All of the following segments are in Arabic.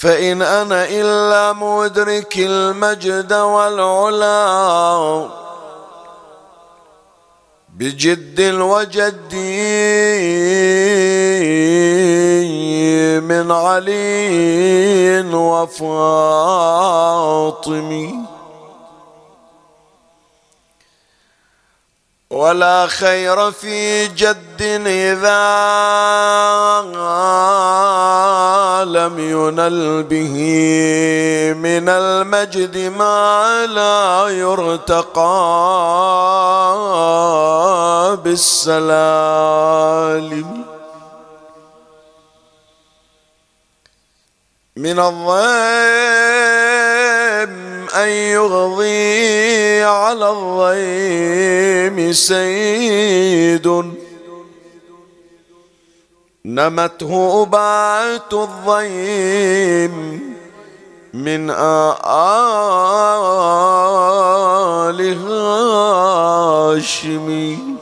فإن أنا إلا مدرك المجد والعلا. بجد وجد من علي وفاطمي. ولا خير في جد إذا لم ينل به من المجد ما لا يرتقى بالسلالم من الضيم أن يغضي على الضيم سيد. نمته أبعة الضيم من آل هاشمي.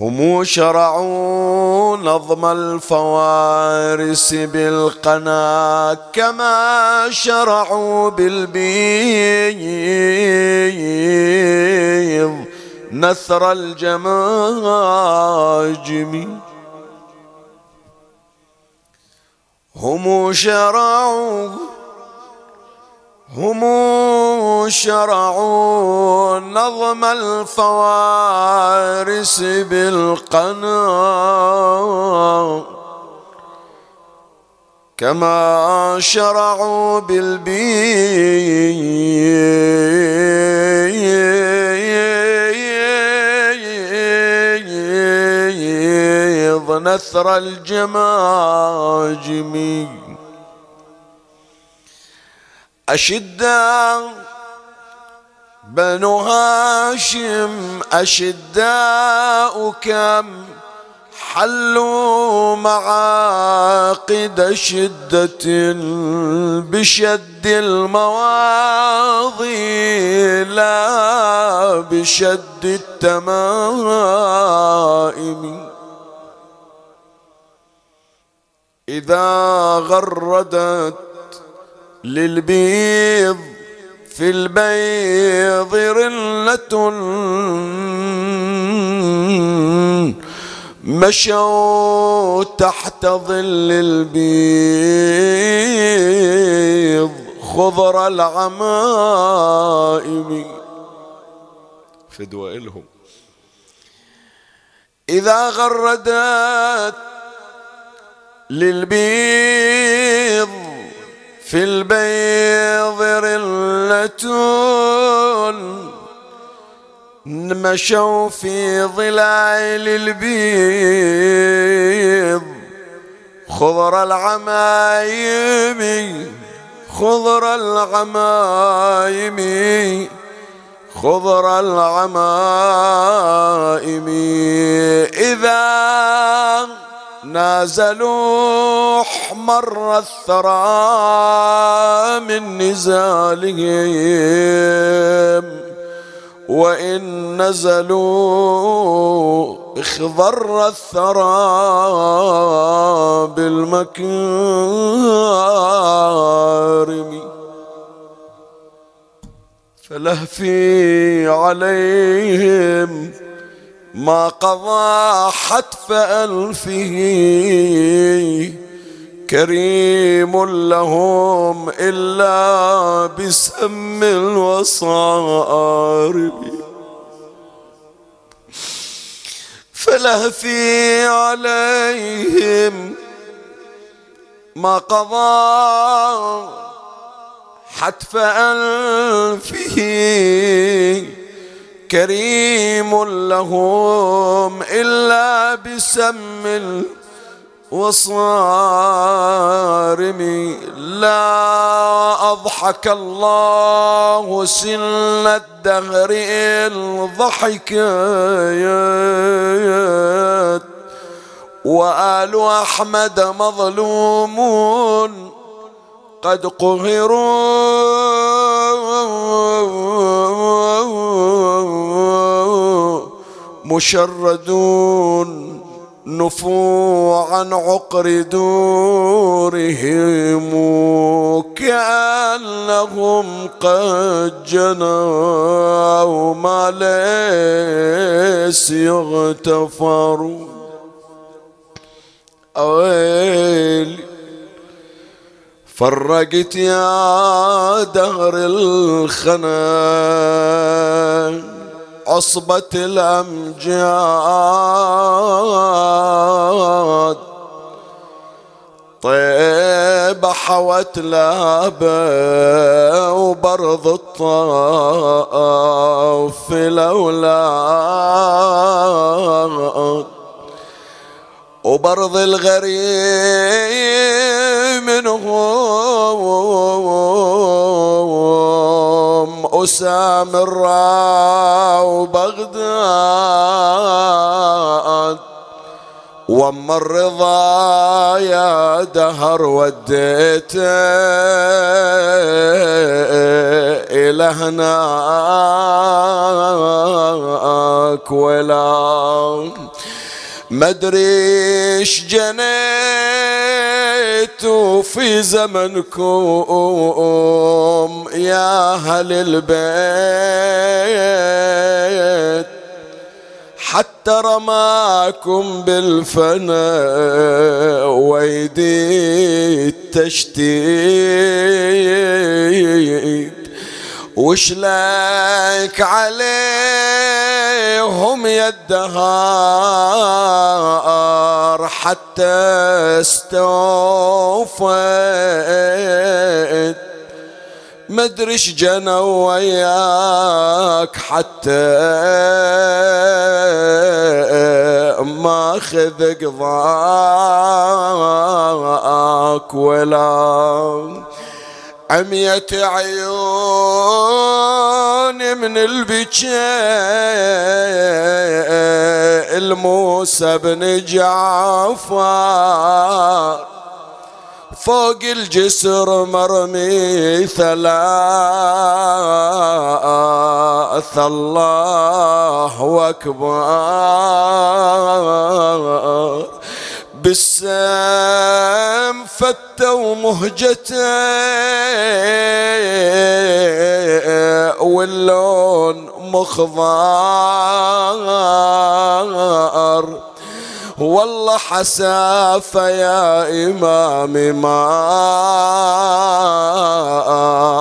هم شرعوا نظم الفوارس بالقنا كما شرعوا بالبيض. نثر الجماجم. هم شرعوا هم شرعوا نظم الفوارس بالقنا كما شرعوا بالبيض. نثر الجماجم. أشداء بنو هاشم أشداء كم حلوا معاقد شدة بشد المواضي لا بشد التمائم. إذا غردت للبيض في البيض رلة مشوا تحت ظل البيض خضر العمائم فدوى إلهم إذا غردت للبيض في البيض رلة مشوا في ظلال البيض. خضر العمايم خضر العمايم خضر العمائم إذا نازلوا احمر الثرى من نزالهم وإن نزلوا اخضر الثرى بالمكارم. فلهفي عليهم ما قضى حتف ألفه. كريم لهم إلا بسم الوصارب. فلهفي عليهم ما قضى حتف أنفه كريم لهم إلا بسم وصارمي لا أضحك الله سن الدهر الضحكات وآل أحمد مظلومون قد قهروا. مشردون نفوا عن عقر دورهم كأنهم قد جنوا ما ليس يغتفروا. أويلي فرقت يا دهر الخنا. عصبة الأمجاد. طيب حوت لابا وبرض الطاف الأولاد وبرض الغريب منهم أسام الرا وبغداد وما الرضا يا دهر وديته إلى هناك ولا مدري إيش جنيت في زمنكم يا أهل البيت. حتى رماكم بالفنا ويدي التشتيت. وش لك عليهم يا الدهار حتى استوفيت؟ مدريش جنى وياك حتى ما خذ قضاك ولا عمية عيون من البكاء؟ الموسى بن جعفر فوق الجسر مرمي ثلاث الله أكبر. بالسام فتوا مهجته واللون مخضر. والله حسافة يا إمام ما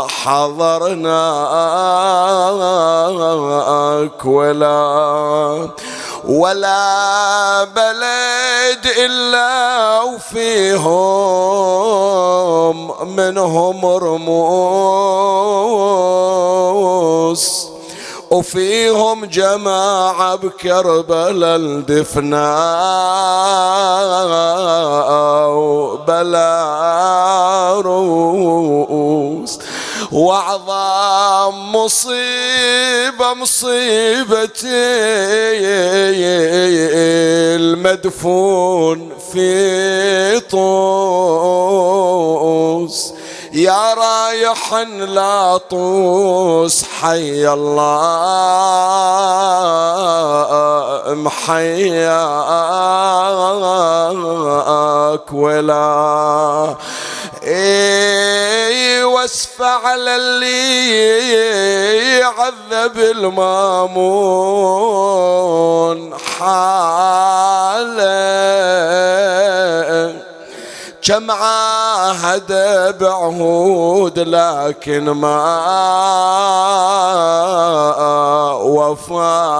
حضرناك ولا ولا بلد إلا وفيهم منهم رموس وفيهم جماعة بكربلاء الدفنا بلا روس وأعظم مصيبة مصيبتي المدفون في طوس. يا رايح لا طوس حي الله محياك ولا اي واسف على اللي يعذب المامون حاله. كم عاهد بعهود لكن ما وفى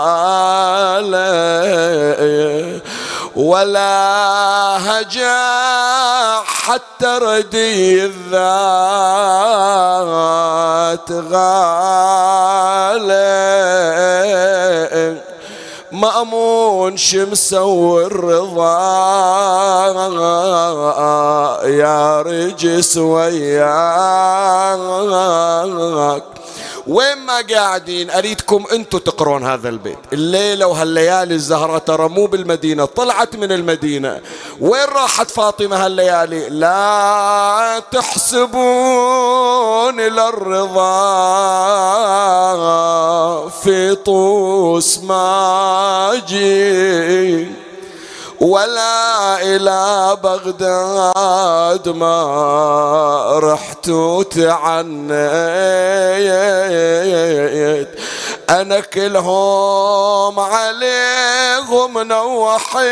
ولا هجا حتى ردي الذات غالي. مأمون شمسة والرضا. يا رجس وياك. وين ما قاعدين أريدكم أنتم تقرون هذا البيت. الليلة وهالليالي الزهرة ترى مو بالمدينة طلعت من المدينة. وين راحت فاطمة هالليالي؟ لا تحسبون للرضا في طوس ما جي ولا إلى بغداد ما رحت وتعنيت أنا كلهم عليهم نوحيت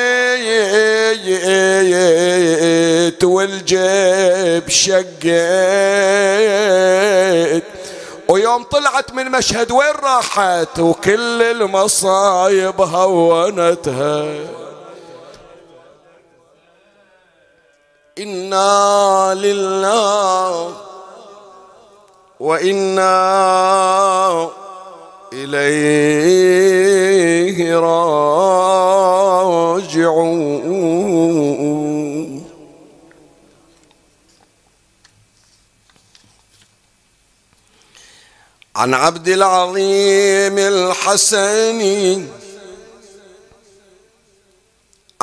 والجيب شقيت. ويوم طلعت من مشهد وين راحت؟ وكل المصايب هونتها. إنا لله وإنا إليه راجعون. عن عبد العظيم الحسني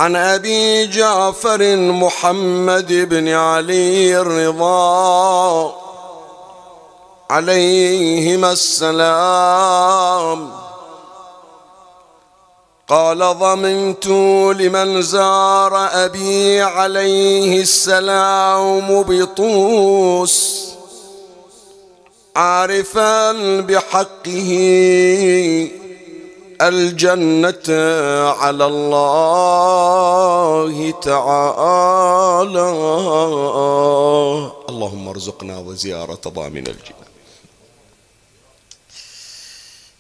عن أبي جعفر محمد بن علي الرضا عليهما السلام. قال ضمنت لمن زار أبي عليه السلام بطوس عارفا بحقه. الجنة على الله تعالى. اللهم ارزقنا وزيارة ضامن الجنة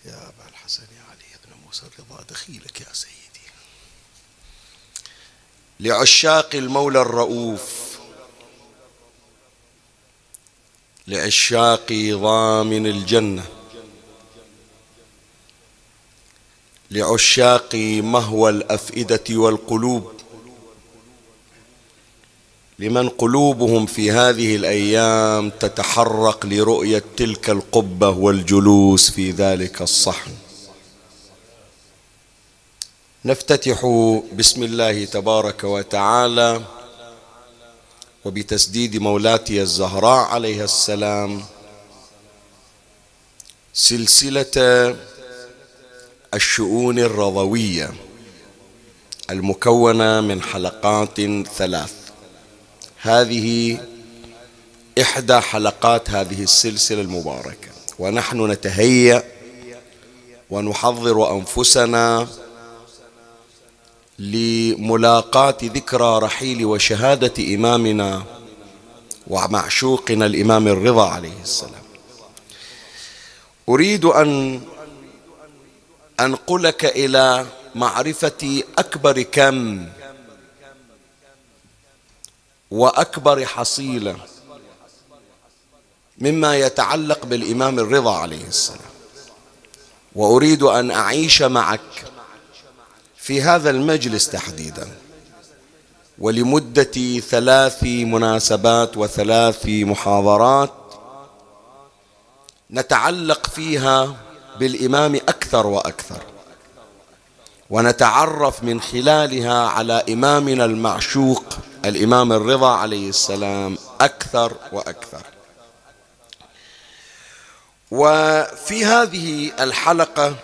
يا أبا الحسن يا علي بن موسى الرضا دخيلك يا سيدي. لعشاق المولى الرؤوف لعشاق ضامن الجنة لعشاق مهوى الأفئدة والقلوب. لمن قلوبهم في هذه الأيام تتحرق لرؤية تلك القبة والجلوس في ذلك الصحن. نفتتح بسم الله تبارك وتعالى وبتسديد مولاتي الزهراء عليها السلام سلسلة الشؤون الرضوية المكونة من حلقات ثلاث. هذه إحدى حلقات هذه السلسلة المباركة. ونحن نتهيأ ونحضر أنفسنا لملاقاة ذكرى رحيل وشهادة إمامنا ومعشوقنا الإمام الرضا عليه السلام. أريد أن أنقلك إلى معرفة أكبر كم وأكبر حصيلة مما يتعلق بالإمام الرضا عليه السلام. وأريد أن أعيش معك في هذا المجلس تحديدا ولمدة ثلاث مناسبات وثلاث محاضرات نتعلق فيها بالإمام أكثر وأكثر. ونتعرف من خلالها على إمامنا المعشوق الإمام الرضا عليه السلام أكثر وأكثر. وفي هذه الحلقة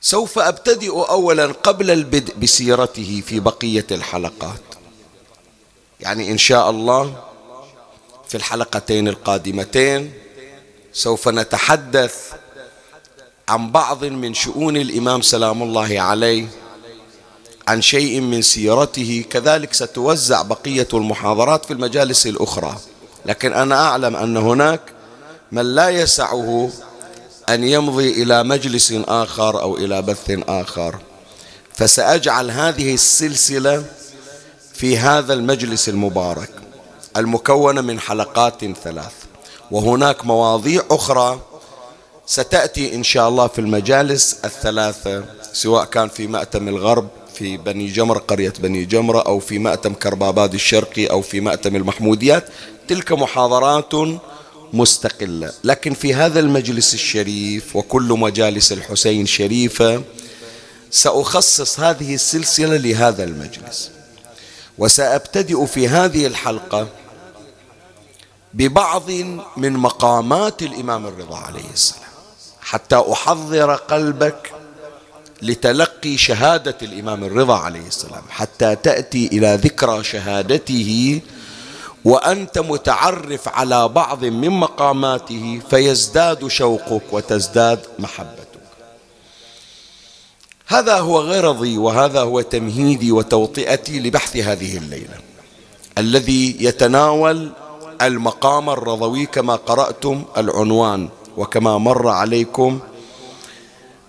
سوف أبتدئ أولا قبل البدء بسيرته في بقية الحلقات. يعني إن شاء الله في الحلقتين القادمتين سوف نتحدث عن بعض من شؤون الإمام سلام الله عليه عن شيء من سيرته. كذلك ستوزع بقية المحاضرات في المجالس الأخرى. لكن أنا أعلم أن هناك من لا يسعه أن يمضي إلى مجلس آخر أو إلى بث آخر. فسأجعل هذه السلسلة في هذا المجلس المبارك المكونة من حلقات ثلاث. وهناك مواضيع أخرى ستأتي إن شاء الله في المجالس الثلاثة سواء كان في مأتم الغرب في بني جمرة قرية بني جمرة أو في مأتم كرباباد الشرقي أو في مأتم المحموديات. تلك محاضرات مستقلة. لكن في هذا المجلس الشريف وكل مجالس الحسين شريفة سأخصص هذه السلسلة لهذا المجلس. وسأبتدئ في هذه الحلقة ببعض من مقامات الإمام الرضا عليه السلام. حتى أحضر قلبك لتلقي شهادة الإمام الرضا عليه السلام. حتى تأتي إلى ذكرى شهادته وأنت متعرف على بعض من مقاماته فيزداد شوقك وتزداد محبتك. هذا هو غرضي وهذا هو تمهيدي وتوطئتي لبحث هذه الليلة. الذي يتناول المقام الرضوي كما قرأتم العنوان وكما مر عليكم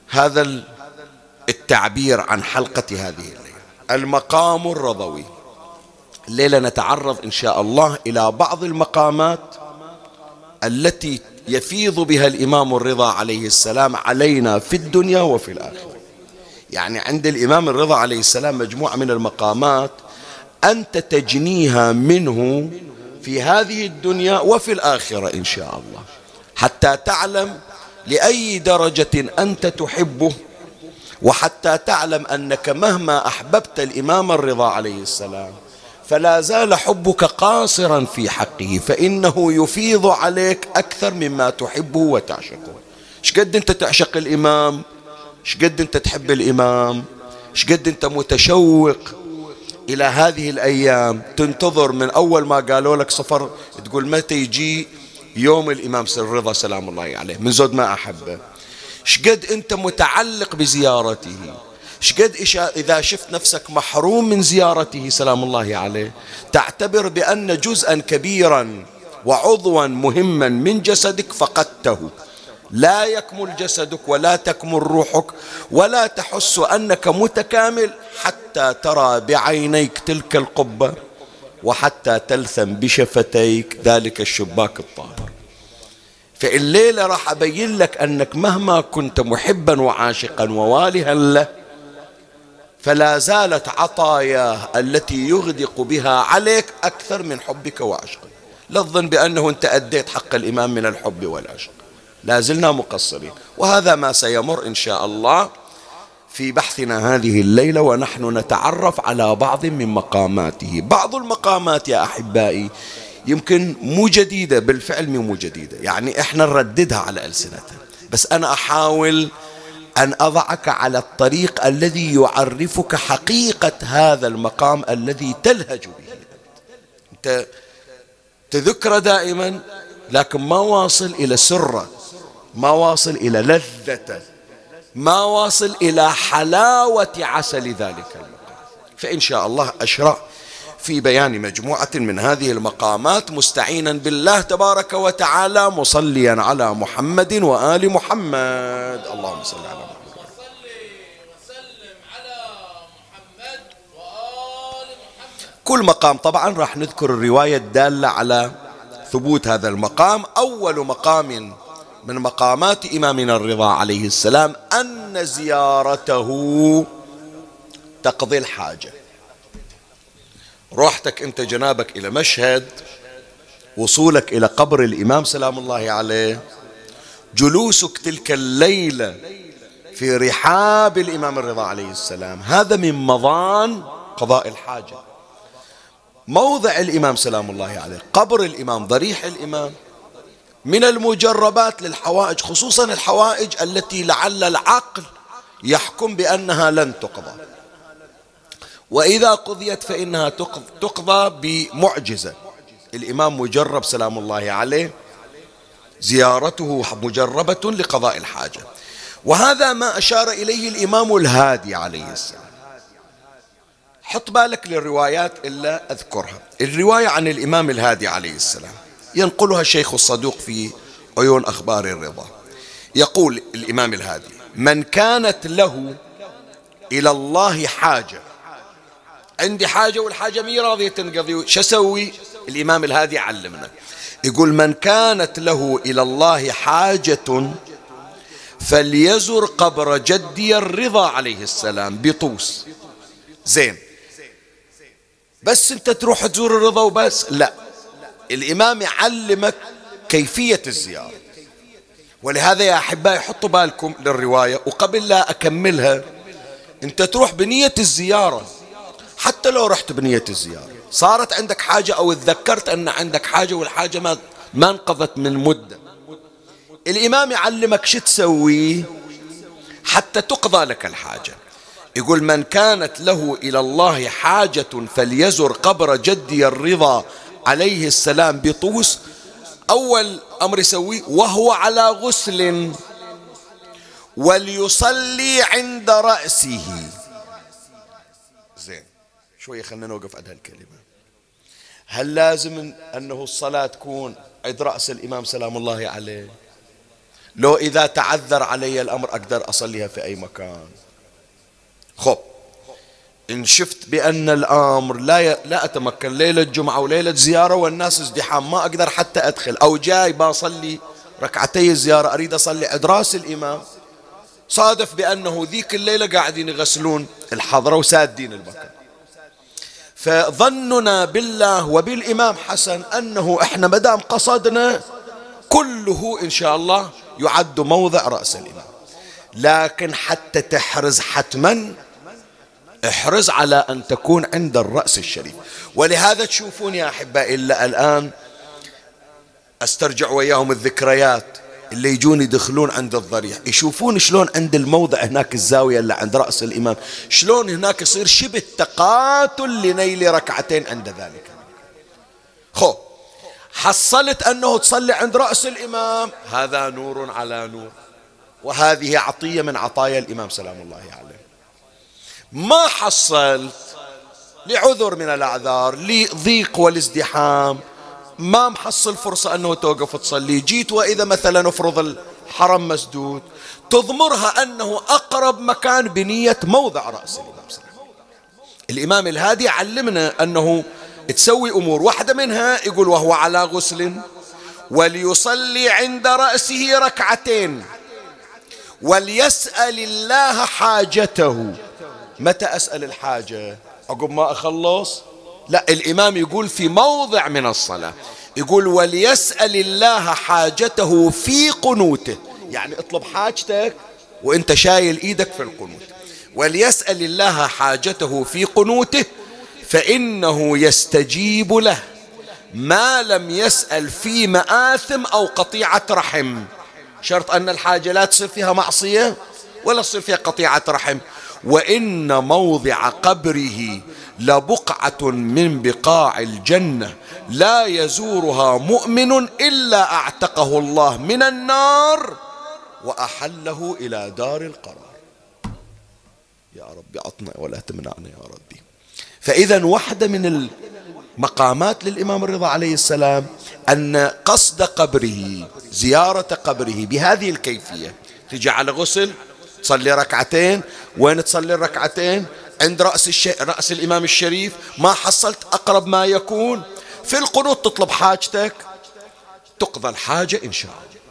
هذا التعبير عن حلقة هذه الليلة. المقام الرضوي. الليلة نتعرض إن شاء الله إلى بعض المقامات التي يفيض بها الإمام الرضا عليه السلام علينا في الدنيا وفي الآخرة. يعني عند الإمام الرضا عليه السلام مجموعة من المقامات أنت تجنيها منه في هذه الدنيا وفي الآخرة إن شاء الله. حتى تعلم لأي درجة أنت تحبه وحتى تعلم أنك مهما أحببت الإمام الرضا عليه السلام فلا زال حبك قاصرا في حقه فإنه يفيض عليك أكثر مما تحبه وتعشقه. شقد أنت تعشق الإمام؟ شقد أنت تحب الإمام؟ شقد أنت متشوق؟ إلى هذه الأيام تنتظر من أول ما قالوا لك صفر تقول متى يجي يوم الإمام الرضا؟ سلام الله عليه. من زود ما أحبه. شقد أنت متعلق بزيارته. شقد إذا شفت نفسك محروم من زيارته سلام الله عليه. تعتبر بأن جزءا كبيرا وعضوا مهما من جسدك فقدته. لا يكمل جسدك ولا تكمل روحك ولا تحس أنك متكامل حتى ترى بعينيك تلك القبة وحتى تلثم بشفتيك ذلك الشباك الطاهر. فالليلة راح أبين لك أنك مهما كنت محبا وعاشقا ووالها له فلا زالت عطاياه التي يغدق بها عليك أكثر من حبك وعشقك. لا تظن بأنه أنت أديت حق الإمام من الحب والعشق. لا زلنا مقصرين. وهذا ما سيمر إن شاء الله في بحثنا هذه الليلة ونحن نتعرف على بعض من مقاماته. بعض المقامات يا أحبائي يمكن مو جديدة بالفعل مو جديدة. يعني إحنا نرددها على ألسنتنا. بس أنا أحاول أن أضعك على الطريق الذي يعرفك حقيقة هذا المقام الذي تلهج به. أنت تذكر دائما لكن ما واصل إلى سرة ما واصل إلى لذته ما واصل إلى حلاوة عسل ذلك المقام. فإن شاء الله أشرع في بيان مجموعة من هذه المقامات مستعينا بالله تبارك وتعالى مصليا على محمد وآل محمد. اللهم صل على محمد. كل مقام طبعا راح نذكر الرواية الدالة على ثبوت هذا المقام. أول مقام من مقامات إمامنا الرضا عليه السلام أن زيارته تقضي الحاجة. روحتك أنت جنابك إلى مشهد وصولك إلى قبر الإمام سلام الله عليه جلوسك تلك الليلة في رحاب الإمام الرضا عليه السلام. هذا من مضان قضاء الحاجة. موضع الإمام سلام الله عليه قبر الإمام ضريح الإمام من المجربات للحوائج خصوصا الحوائج التي لعل العقل يحكم بأنها لن تقضى. وإذا قضيت فإنها تقضى بمعجزة. الإمام مجرب سلام الله عليه زيارته مجربة لقضاء الحاجة. وهذا ما أشار إليه الإمام الهادي عليه السلام. حط بالك للروايات إلا أذكرها. الرواية عن الإمام الهادي عليه السلام. ينقلها الشيخ الصدوق في عيون أخبار الرضا. يقول الإمام الهادي من كانت له إلى الله حاجة. عندي حاجة والحاجة مي راضية تنقضي. شو أسوي؟ الإمام الهادي علمنا. يقول من كانت له إلى الله حاجة فليزر قبر جدي الرضا عليه السلام. بطوس. زين. بس أنت تروح تزور الرضا وبس؟ لا. الإمام يعلمك كيفية الزيارة. ولهذا يا أحبائي حطوا بالكم للرواية وقبل لا أكملها أنت تروح بنية الزيارة. حتى لو رحت بنية الزيارة صارت عندك حاجة أو تذكرت أن عندك حاجة والحاجة ما ما انقضت من مدة. الإمام يعلمك شو تسوي حتى تقضى لك الحاجة. يقول من كانت له إلى الله حاجة فليزر قبر جدي الرضا عليه السلام بطوس أول أمر يسويه وهو على غسل وليصلي عند رأسه. زين شوية خلينا نوقف عند هالكلمة. هل لازم أنه الصلاة تكون عند رأس الإمام سلام الله عليه؟ لو إذا تعذر علي الأمر أقدر أصليها في أي مكان. خب. إن شفت بأن الأمر لا ي... لا أتمكن. ليلة جمعة وليلة زيارة والناس ازدحام. ما أقدر حتى أدخل. أو جاي بصلي ركعتي الزيارة. أريد أصلي. عند راس الإمام صادف بأنه ذيك الليلة قاعدين يغسلون الحضرة وسادين المكان فظننا بالله وبالإمام حسن أنه إحنا مدام قصدنا كله إن شاء الله يعد موضع رأس الإمام. لكن حتى تحرز حتما احرص على أن تكون عند الرأس الشريف. ولهذا تشوفون يا أحبائي إلا الآن أسترجع وياهم الذكريات اللي يجون يدخلون عند الضريح. يشوفون شلون عند الموضع هناك الزاوية اللي عند رأس الإمام. شلون هناك يصير شبه تقاتل لنيل ركعتين عند ذلك. خو حصلت أنه تصلي عند رأس الإمام. هذا نور على نور. وهذه عطية من عطايا الإمام سلام الله عليه. ما حصلت لعذر من الأعذار لضيق والازدحام. ما محصل فرصة أنه توقف تصلي جيت وإذا مثلا افرض الحرم مسدود تضمرها أنه أقرب مكان بنية موضع رأس الإمام الإمام الهادي علمنا أنه تسوي أمور. واحدة منها يقول وهو على غسل وليصلي عند رأسه ركعتين وليسأل الله حاجته. متى أسأل الحاجة؟ عقب ما أخلص؟ لا الإمام يقول في موضع من الصلاة. يقول وليسأل الله حاجته في قنوته. يعني اطلب حاجتك وانت شايل إيدك في القنوت. وليسأل الله حاجته في قنوته فإنه يستجيب له. ما لم يسأل في مآثم أو قطيعة رحم. شرط أن الحاجة لا تصير فيها معصية ولا تصير فيها قطيعة رحم. وإن موضع قبره لبقعة من بقاع الجنة. لا يزورها مؤمن إلا أعتقه الله من النار وأحله إلى دار القرار. يا ربي أعطنا ولا تمنعنا يا ربي. فإذا واحدة من المقامات للإمام الرضا عليه السلام أن قصد قبره زيارة قبره بهذه الكيفية. تجي على غسل تصلي ركعتين وين تصلي الركعتين؟ عند رأس, الش... رأس الإمام الشريف. ما حصلت؟ أقرب ما يكون. في القنوت تطلب حاجتك؟ تقضى الحاجة إن شاء الله.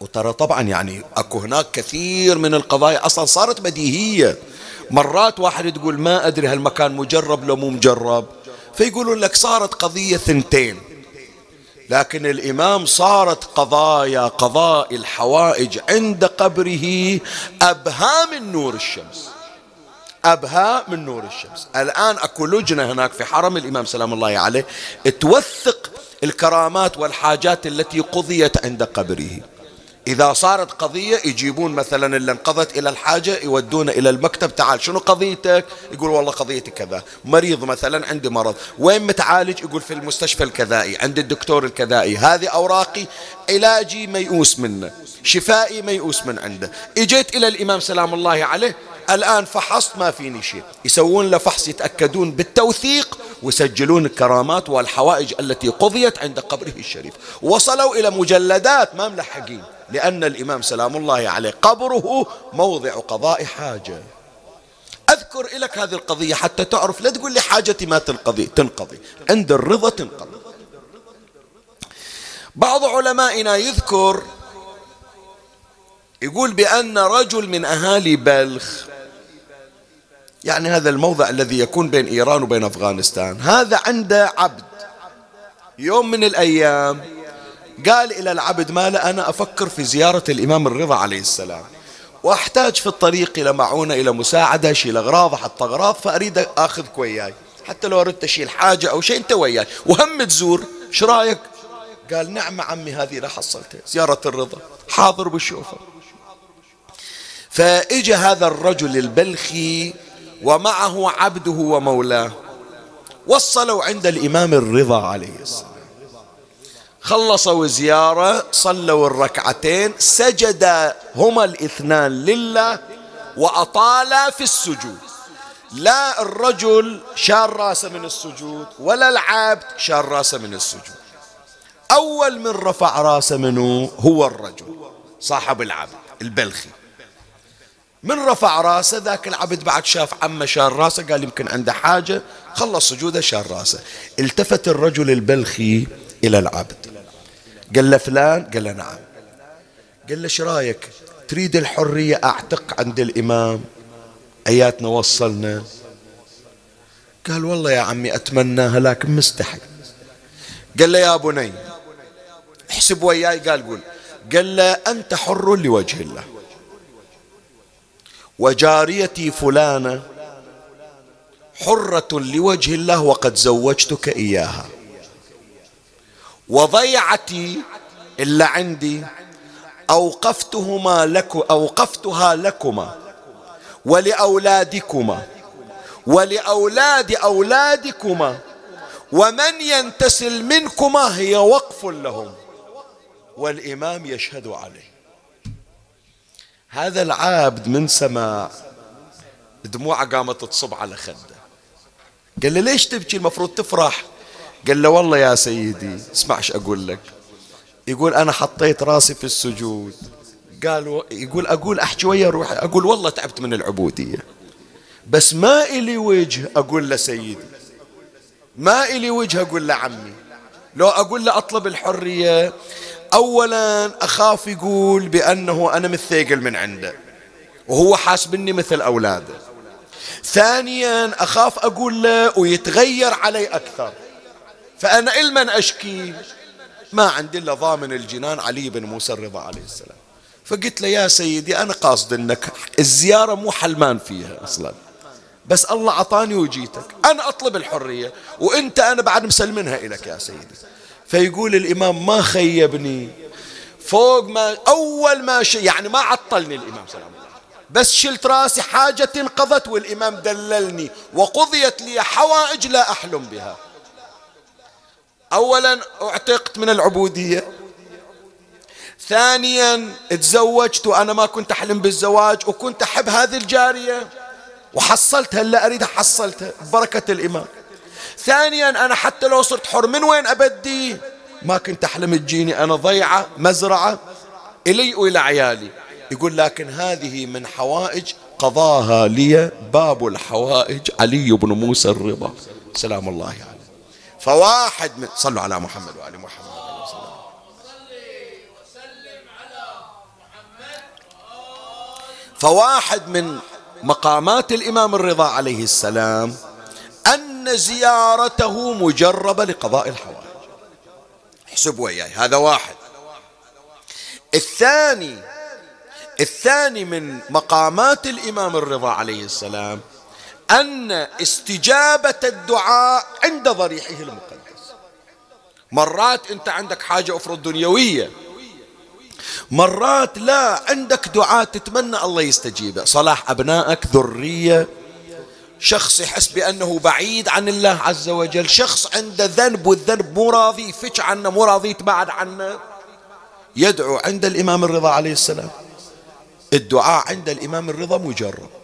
وترى طبعا يعني أكو هناك كثير من القضايا أصلا صارت بديهية. مرات واحد تقول ما أدري هالمكان مجرب لو مو مجرب. فيقولون لك صارت قضية ثنتين. لكن الإمام صارت قضايا قضاء الحوائج عند قبره أبهى من نور الشمس. أبهى من نور الشمس. الآن أكو لجنة هناك في حرم الإمام سلام الله عليه توثق الكرامات والحاجات التي قضيت عند قبره. إذا صارت قضية يجيبون مثلا اللي انقضت إلى الحاجة يودونه إلى المكتب تعال شنو قضيتك؟ يقول والله قضيتي كذا. مريض مثلا عندي مرض. وين متعالج؟ يقول في المستشفى الكذائي عند الدكتور الكذائي. هذه أوراقي علاجي ميؤوس منه شفائي ميؤوس من عنده. إجيت إلى الإمام سلام الله عليه الآن فحصت ما فيني شيء. يسوون له فحص يتأكدون بالتوثيق ويسجلون الكرامات والحوائج التي قضيت عند قبره الشريف. وصلوا إلى مجلدات ما ملحقين. لأن الإمام سلام الله عليه قبره موضع قضاء حاجة. أذكر لك هذه القضية حتى تعرف لا تقول لي حاجتي ما تنقضي تنقضي. عند الرضا تنقضي. بعض علمائنا يذكر يقول بأن رجل من أهالي بلخ يعني هذا الموضع الذي يكون بين إيران وبين أفغانستان هذا عنده عبد. يوم من الأيام قال إلى العبد ماله أنا أفكر في زيارة الإمام الرضا عليه السلام. وأحتاج في الطريق إلى معونة إلى مساعدة أشيل أغراض أحط أغراض فأريد أخذك وياي حتى لو أردت أشيل حاجة أو شيء أنت وياي. وهم تزور إيش رأيك؟ قال نعم عمي هذه لا حصلتها زيارة الرضا. حاضر بشوفه فإجا هذا الرجل البلخي ومعه عبده ومولاه. وصلوا عند الإمام الرضا عليه السلام. خلصوا زيارة صلوا الركعتين سجد هما الاثنان لله وأطالا في السجود. لا الرجل شال رأسه من السجود ولا العبد شال رأسه من السجود. أول من رفع رأسه منه هو الرجل صاحب العبد البلخي. من رفع رأسه ذاك العبد بعد شاف عمه شال رأسه قال يمكن عنده حاجة خلص سجوده شال رأسه. التفت الرجل البلخي إلى العبد. قال له فلان؟ قال له نعم. قال له إيش رأيك؟ تريد الحرية أعتق عند الإمام؟ أياتنا وصلنا. قال والله يا عمي أتمناها لكن مستحي قال له يا بني احسب وياي قال قول. قال له أنت حر لوجه الله. وجاريتي فلانة حرة لوجه الله وقد زوجتك إياها. وضيعتي إلا عندي. أوقفتهما لك أوقفتها لكما ولأولادكما ولأولاد أولادكما ومن ينتسل منكما هي وقف لهم. والإمام يشهد عليه. هذا العابد من سماع دموعه قامت تصب على خده. قال له ليش تبكي؟ المفروض تفرح. قال له والله يا سيدي اسمعش أقول لك. يقول أنا حطيت راسي في السجود. قال يقول أقول أحكي ويا روحي أقول والله تعبت من العبودية. بس ما إلي وجه أقول له سيدي. ما إلي وجه أقول له عمي. لو أقول له أطلب الحرية أولا أخاف يقول بأنه أنا مثيقل من عنده وهو حاسبني مثل أولاده. ثانيا أخاف أقول له ويتغير علي أكثر. فأنا إلمن أشكي. ما عندي إلا ضامن الجنان علي بن موسى الرضا عليه السلام. فقلت له يا سيدي أنا قاصد أنك الزيارة مو حلمان فيها أصلا. بس الله عطاني وجيتك. أنا أطلب الحرية وأنت أنا بعد مسلمنها إليك يا سيدي. فيقول الإمام ما خيبني. فوق ما أول ما شيء يعني ما عطلني الإمام سلام الله بس شلت راسي حاجة انقضت والإمام دللني وقضيت لي حوائج لا أحلم بها. أولا اعتقت من العبودية. ثانيا تزوجت وأنا ما كنت أحلم بالزواج وكنت أحب هذه الجارية وحصلتها اللي أريدها حصلتها بركة الإمام ثانيا أنا حتى لو صرت حر من وين أبدي؟ ما كنت أحلم تجيني أنا ضيعة مزرعة إلي وإلى عيالي. يقول لكن هذه من حوائج قضاها لي باب الحوائج علي بن موسى الرضا. سلام الله عليه. يعني. فواحد من صلوا على محمد وآل محمد. فواحد من مقامات الإمام الرضا عليه السلام أن زيارته مجربة لقضاء الحوائج. احسب وياي هذا واحد. الثاني الثاني من مقامات الإمام الرضا عليه السلام أن استجابة الدعاء عند ضريحه المقدس. مرات أنت عندك حاجة أخرى دنيوية. مرات لا عندك دعاء تتمنى الله يستجيبه. صلاح أبنائك ذرية شخص يحس بأنه بعيد عن الله عز وجل شخص عنده ذنب والذنب مو راضي يفتش عنه مو راضي يتبعد عنه. يدعو عند الإمام الرضا عليه السلام. الدعاء عند الإمام الرضا مجرب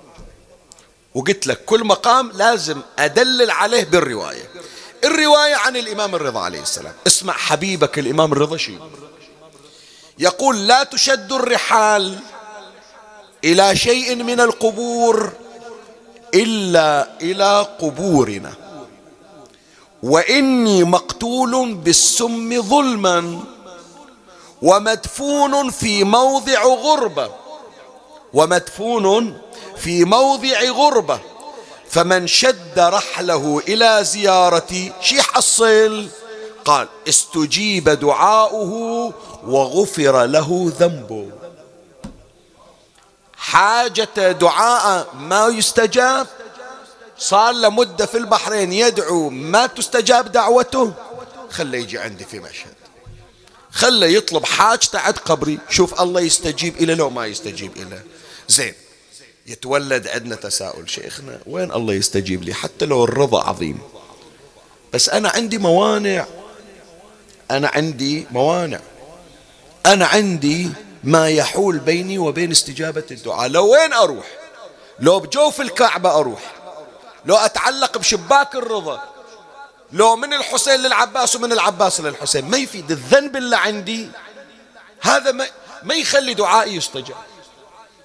وقلت لك كل مقام لازم أدلل عليه بالرواية. الرواية عن الإمام الرضا عليه السلام. اسمع حبيبك الإمام الرضا شيء يقول لا تشد الرحال إلى شيء من القبور إلا إلى قبورنا. وإني مقتول بالسم ظلما ومدفون في موضع غربة. ومدفون في موضع غربة فمن شد رحله إلى زيارتي شي حصل قال استجيب دعاؤه وغفر له ذنبه. حاجة دعاء ما يستجاب؟ صار له مدة في البحرين يدعو ما تستجاب دعوته؟ خله يجي عندي في مشهد. خله يطلب حاجته عند قبري. شوف الله يستجيب إلى لو ما يستجيب إلى. زين يتولد عندنا تساؤل شيخنا وين الله يستجيب لي؟ حتى لو الرضا عظيم. بس أنا عندي موانع. أنا عندي موانع. أنا عندي ما يحول بيني وبين استجابة الدعاء. لو وين أروح؟ لو بجوف الكعبة أروح. لو أتعلق بشباك الرضا. لو من الحسين للعباس ومن العباس للحسين. ما يفيد الذنب اللي عندي. هذا ما, ما يخلي دعائي يستجاب.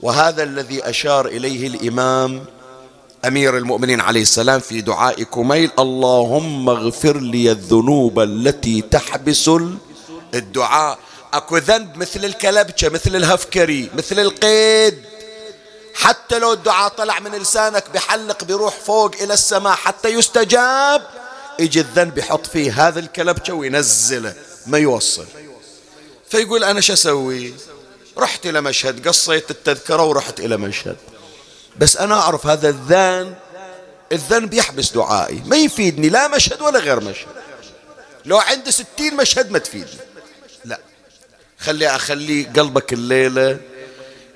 وهذا الذي أشار إليه الإمام أمير المؤمنين عليه السلام في دعاء كميل اللهم اغفر لي الذنوب التي تحبس الدعاء. أكو ذنب مثل الكلبشة مثل الهفكري مثل القيد. حتى لو الدعاء طلع من لسانك بحلق بيروح فوق إلى السماء حتى يستجاب يجي الذنب يحط فيه هذا الكلبشة وينزله ما يوصل. فيقول أنا شو أسوي؟ رحت إلى مشهد قصيت التذكرة ورحت إلى مشهد. بس أنا أعرف هذا الذنب الذنب يحبس دعائي. ما يفيدني لا مشهد ولا غير مشهد. لو عندي ستين مشهد ما تفيدني. لا. خلي أخلي قلبك الليلة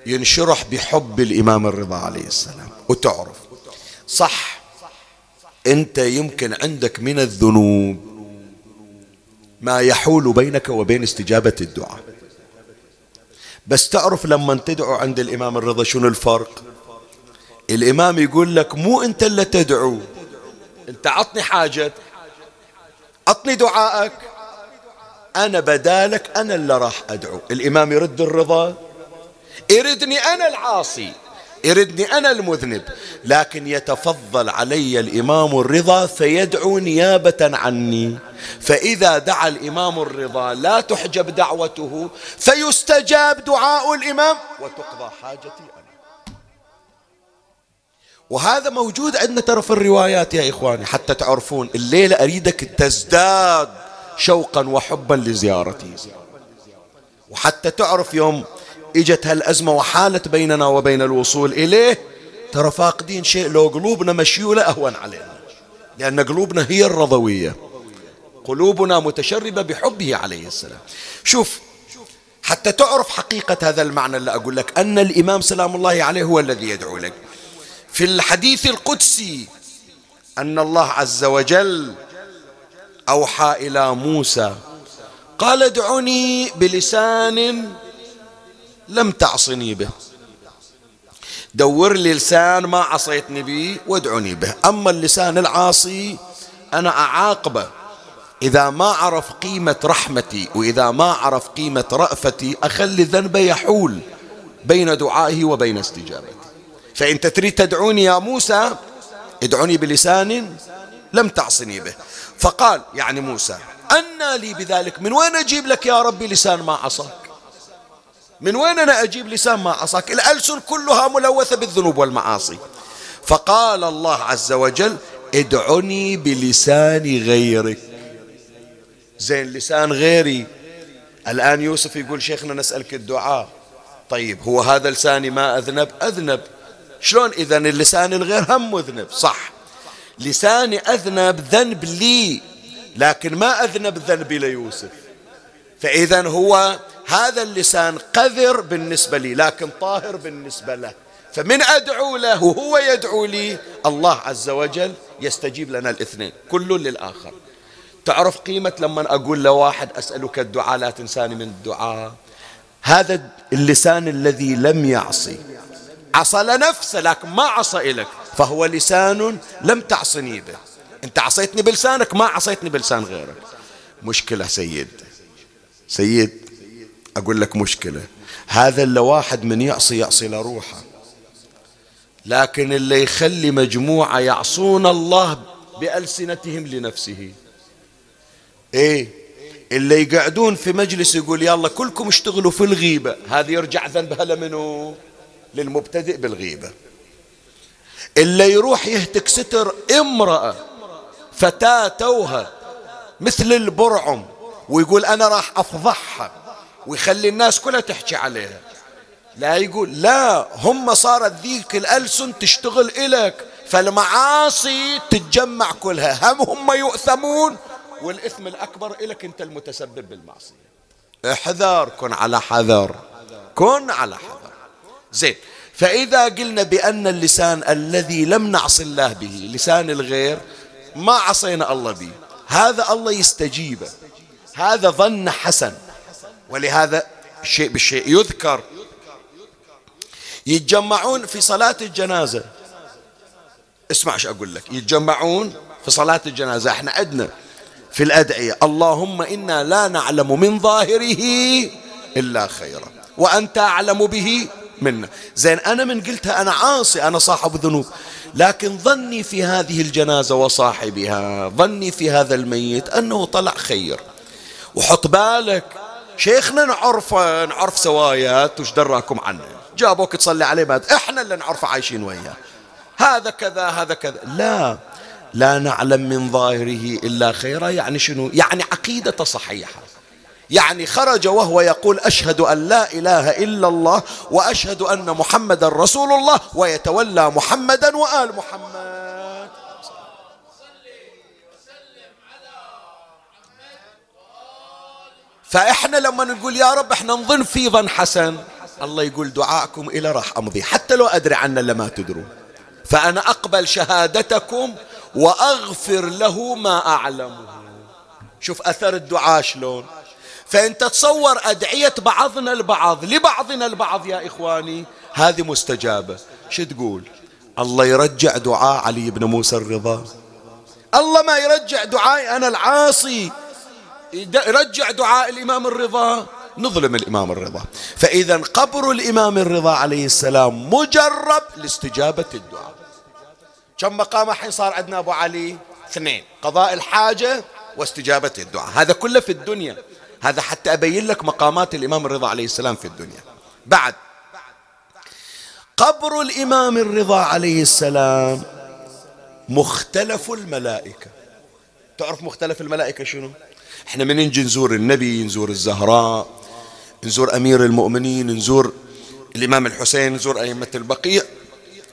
ينشرح بحب الإمام الرضا عليه السلام. وتعرف. صح. أنت يمكن عندك من الذنوب ما يحول بينك وبين استجابة الدعاء. بس تعرف لما تدعو عند الإمام الرضا شنو الفرق؟ الإمام يقول لك مو أنت اللي تدعو. أنت عطني حاجة. عطني دعائك. أنا بدالك أنا اللي راح أدعو. الإمام يرد الرضا؟ يردني أنا العاصي. يردني أنا المذنب. لكن يتفضل علي الإمام الرضا فيدعو نيابة عني. فإذا دعا الإمام الرضا لا تحجب دعوته فيستجاب دعاء الإمام وتقضى حاجتي أنا. وهذا موجود عندنا ترى في الروايات يا إخواني حتى تعرفون الليلة أريدك تزداد شوقا وحبا لزيارتي. وحتى تعرف يوم إجت هالأزمة وحالت بيننا وبين الوصول إليه ترى فاقدين شيء لو قلوبنا مشيولة أهون علينا. لأن قلوبنا هي الرضوية. قلوبنا متشربة بحبه عليه السلام. شوف حتى تعرف حقيقة هذا المعنى اللي أقول لك أن الإمام سلام الله عليه هو الذي يدعو لك. في الحديث القدسي أن الله عز وجل أوحى إلى موسى قال ادعني بلسان لم تعصني به. دور لي لسان ما عصيتني به وادعني به. أما اللسان العاصي أنا أعاقبه. إذا ما عرف قيمة رحمتي وإذا ما عرف قيمة رأفتي أخلي ذنبه يحول بين دعائه وبين استجابتي. فإنت تريد تدعوني يا موسى ادعوني بلسان لم تعصني به. فقال يعني موسى أنى لي بذلك من وين أجيب لك يا ربي لسان ما عصاك من وين أنا أجيب لسان ما عصاك الألسن كلها ملوثة بالذنوب والمعاصي. فقال الله عز وجل ادعني بلسان غيرك. زين لسان غيري. الآن يوسف يقول شيخنا نسألك الدعاء. طيب هو هذا لساني ما أذنب؟ أذنب. شلون إذا اللسان الغير هم مذنب صح. لساني أذنب ذنب لي لكن ما أذنب ذنبي ليوسف. فإذا هو هذا اللسان قذر بالنسبة لي لكن طاهر بالنسبة له. فمن أدعو له وهو يدعو لي الله عز وجل يستجيب لنا الاثنين كل للآخر. تعرف قيمة لما أقول لواحد أسألك الدعاء لا تنساني من الدعاء. هذا اللسان الذي لم يعصي. عصى لنفسه لكن ما عصى إليك. فهو لسان لم تعصني به. أنت عصيتني بلسانك ما عصيتني بلسان غيرك. مشكلة سيد. سيد أقول لك مشكلة. هذا اللي واحد من يعصي يعصي لروحه. لكن اللي يخلي مجموعة يعصون الله بألسنتهم لنفسه. إيه؟ اللي يقعدون في مجلس يقول يلا كلكم اشتغلوا في الغيبة. هذه يرجع ذنبها لمنو؟ للمبتدئ بالغيبة. اللي يروح يهتك ستر امرأة فتاة توها مثل البرعم ويقول أنا راح أفضحها. ويخلي الناس كلها تحكي عليها. لا يقول لا هم صارت ذيك الألسن تشتغل إلك فالمعاصي تتجمع كلها. هم هم يؤثمون. والإثم الأكبر إلك أنت المتسبب بالمعصية. احذر كن على حذر. كن على حذر. زين. فإذا قلنا بأن اللسان الذي لم نعص الله به لسان الغير ما عصينا الله به. هذا الله يستجيبه. هذا ظن حسن. ولهذا الشيء بالشيء يذكر. يتجمعون في صلاة الجنازة. اسمع إيش أقول لك. يتجمعون في صلاة الجنازة. إحنا عندنا في الأدعية. اللهم إنا لا نعلم من ظاهره إلا خيرا. وأنت أعلم به منا. زين أنا من قلتها أنا عاصي أنا صاحب ذنوب. لكن ظني في هذه الجنازة وصاحبها ظني في هذا الميت أنه طلع خير. وحط بالك شيخنا نعرفه نعرف سوايات وش دراكم عنه. جابوك تصلي عليه بعد. إحنا اللي نعرفه عايشين وياه. هذا كذا هذا كذا. لا لا نعلم من ظاهره إلا خيرا. يعني شنو؟ يعني عقيدة صحيحة. يعني خرج وهو يقول أشهد أن لا إله إلا الله وأشهد أن محمدا رسول الله ويتولى محمدا وآل محمد. فإحنا لما نقول يا رب إحنا نظن في ظن حسن الله يقول دعاءكم إلى راح أمضي. حتى لو أدري عنا لما تدرون. فأنا أقبل شهادتكم وأغفر له ما أعلمه. شوف أثر الدعاء شلون. فأنت تصور أدعية بعضنا البعض لبعضنا البعض يا إخواني هذه مستجابة. شو تقول؟ الله يرجع دعاء علي بن موسى الرضا. الله ما يرجع دعائي أنا العاصي. يرجع دعاء الإمام الرضا. نظلم الإمام الرضا. فإذا قبر الإمام الرضا عليه السلام مجرب لاستجابة الدعاء. كم مقام الحين صار عندنا أبو علي؟ اثنين. قضاء الحاجة واستجابة الدعاء. هذا كله في الدنيا. هذا حتى أبين لك مقامات الإمام الرضا عليه السلام في الدنيا. بعد. قبر الإمام الرضا عليه السلام مختلف الملائكة. تعرف مختلف الملائكة شنو؟ إحنا من نجي نزور النبي نزور الزهراء نزور أمير المؤمنين نزور الإمام الحسين نزور أئمة البقيع؟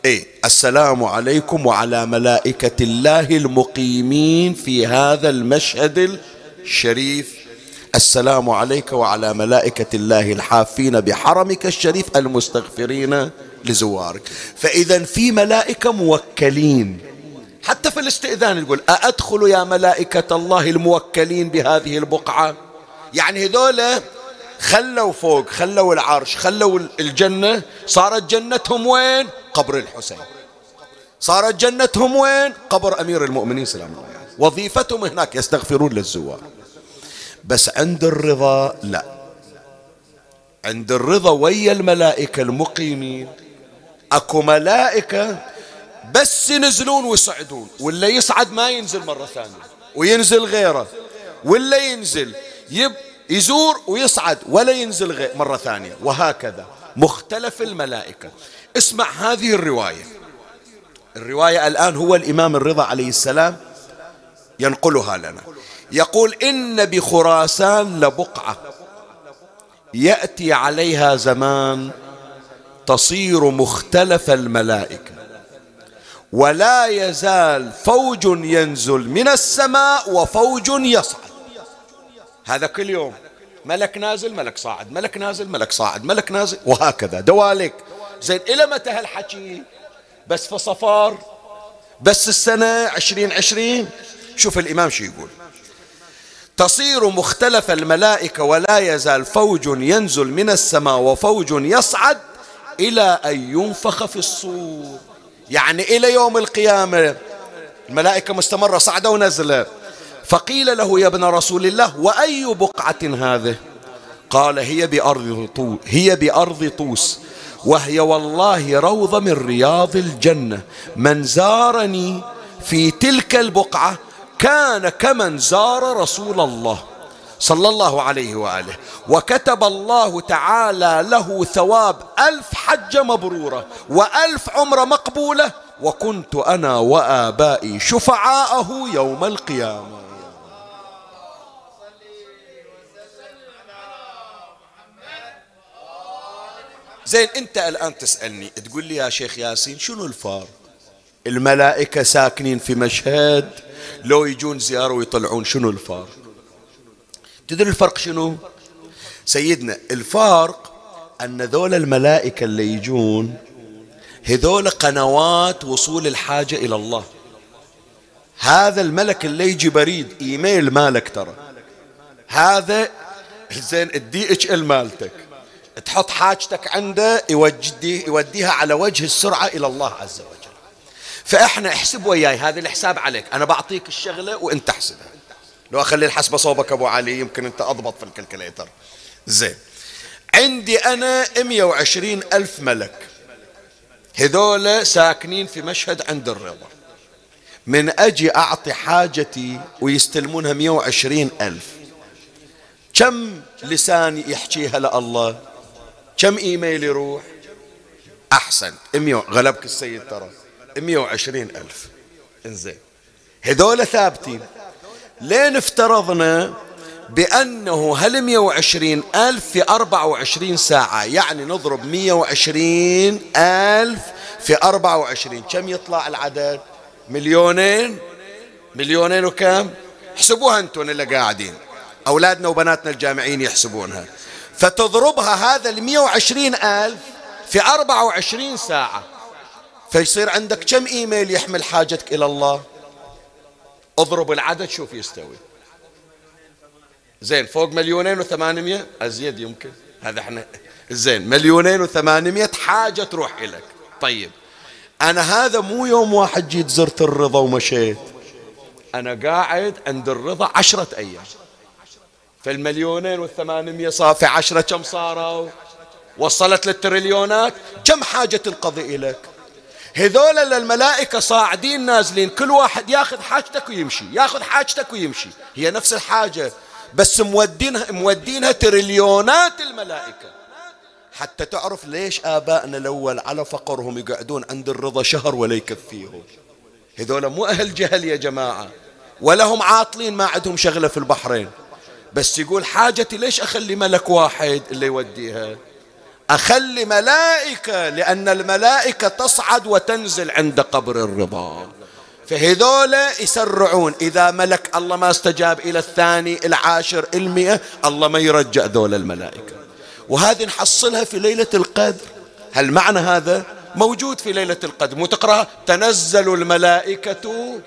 إيه السلام عليكم وعلى ملائكة الله المقيمين في هذا المشهد الشريف. السلام عليك وعلى ملائكة الله الحافين بحرمك الشريف المستغفرين لزوارك. فإذا في ملائكة موكلين. حتى في الاستئذان يقول أأدخل يا ملائكة الله الموكلين بهذه البقعة? يعني هذول خلوا فوق خلوا العرش خلوا الجنة. صارت جنتهم وين؟ قبر الحسين. صارت جنتهم وين؟ قبر أمير المؤمنين سلام الله عليه. وظيفتهم هناك يستغفرون للزوار. بس عند الرضا لا. عند الرضا ويا الملائكة المقيمين. أكو ملائكة بس ينزلون ويصعدون ولا يصعد ما ينزل مرة ثانية وينزل غيره ولا ينزل يب يزور ويصعد ولا ينزل غير مرة ثانية وهكذا. مختلف الملائكة. اسمع هذه الرواية. الرواية الآن هو الإمام الرضا عليه السلام ينقلها لنا. يقول إن بخراسان لبقعة يأتي عليها زمان تصير مختلف الملائكة. ولا يزال فوج ينزل من السماء وفوج يصعد. هذا كل يوم. ملك نازل ملك صاعد. ملك نازل ملك صاعد. ملك نازل. وهكذا. دوالك زين إلى متى هالحكي؟ بس في صفار بس السنة عشرين عشرين. شوف الإمام شو يقول. تصير مختلف الملائكة ولا يزال فوج ينزل من السماء وفوج يصعد إلى أن ينفخ في الصور. يعني إلى يوم القيامة. الملائكة مستمرة صعدة ونزلة فقيل له يا ابن رسول الله وأي بقعة هذه؟ قال هي بأرض طوس هي بأرض طوس وهي والله روضة من رياض الجنة. من زارني في تلك البقعة كان كمن زار رسول الله. صلى الله عليه وآله. وكتب الله تعالى له ثواب ألف حجة مبرورة وألف عمرة مقبولة. وكنت أنا وآبائي شفعاءه يوم القيامة. زين أنت الآن تسألني تقول لي يا شيخ ياسين شنو الفرق؟ الملائكة ساكنين في مشهد لو يجون زيارة ويطلعون شنو الفرق؟ تدري الفرق شنو؟ سيدنا الفرق أن ذول الملائكة اللي يجون هذول قنوات وصول الحاجة إلى الله. هذا الملك اللي يجي بريد إيميل مالك ترى. هذا زين ال DHL مالتك. تحط حاجتك عنده يودي يوديها على وجه السرعة إلى الله عز وجل. فإحنا احسب وياي هذا الحساب عليك. أنا بعطيك الشغلة وأنت احسبها. لو أخلي الحسبة صوبك أبو علي يمكن أنت أضبط في ال calculator. زين. عندي أنا 120 ألف ملك. هذول ساكنين في مشهد عند الرضا من أجي أعطي حاجتي ويستلمونها 120 ألف. كم لسان يحكيها لله؟ كم إيميل يروح؟ أحسن. 100 غلبك السيد ترى. 120 ألف. إنزين. هذول ثابتين. لين افترضنا بأنه هل 120 ألف في 24 ساعة؟ يعني نضرب 120 ألف في 24 كم يطلع العدد؟ مليونين؟ مليونين وكم؟ احسبوها أنتم اللي قاعدين. أولادنا وبناتنا الجامعين يحسبونها. فتضربها هذا المية وعشرين ألف في أربعة وعشرين ساعة. فيصير عندك كم إيميل يحمل حاجتك إلى الله؟ اضرب العدد شوف يستوي. زين فوق مليونين وثمانمية أزيد يمكن. هذا إحنا زين مليونين وثمانمية حاجة تروح إليك. طيب أنا هذا مو يوم واحد جيت زرت الرضا ومشيت. أنا قاعد عند الرضا عشرة أيام. فالمليونين والثمانمية صار في عشرة كم صاروا؟ وصلت للتريليونات كم حاجة تنقضي إليك؟ هذول الملائكة صاعدين نازلين كل واحد ياخذ حاجتك ويمشي ياخذ حاجتك ويمشي. هي نفس الحاجة بس مودينها مودينها تريليونات الملائكة. حتى تعرف ليش آبائنا الأول على فقرهم يقعدون عند الرضا شهر ولا يكفيهم. هذول مو أهل جهل يا جماعة ولا هم عاطلين ما عندهم شغلة في البحرين. بس يقول حاجتي ليش أخلي ملك واحد اللي يوديها؟ أخلي ملائكة لأن الملائكة تصعد وتنزل عند قبر الرضا. فهذول يسرعون إذا ملك الله ما استجاب إلى الثاني العاشر المئة الله ما يرجع ذول الملائكة. وهذه نحصلها في ليلة القدر. هل معنى هذا؟ موجود في ليلة القدر. مو تقرأ تنزل الملائكة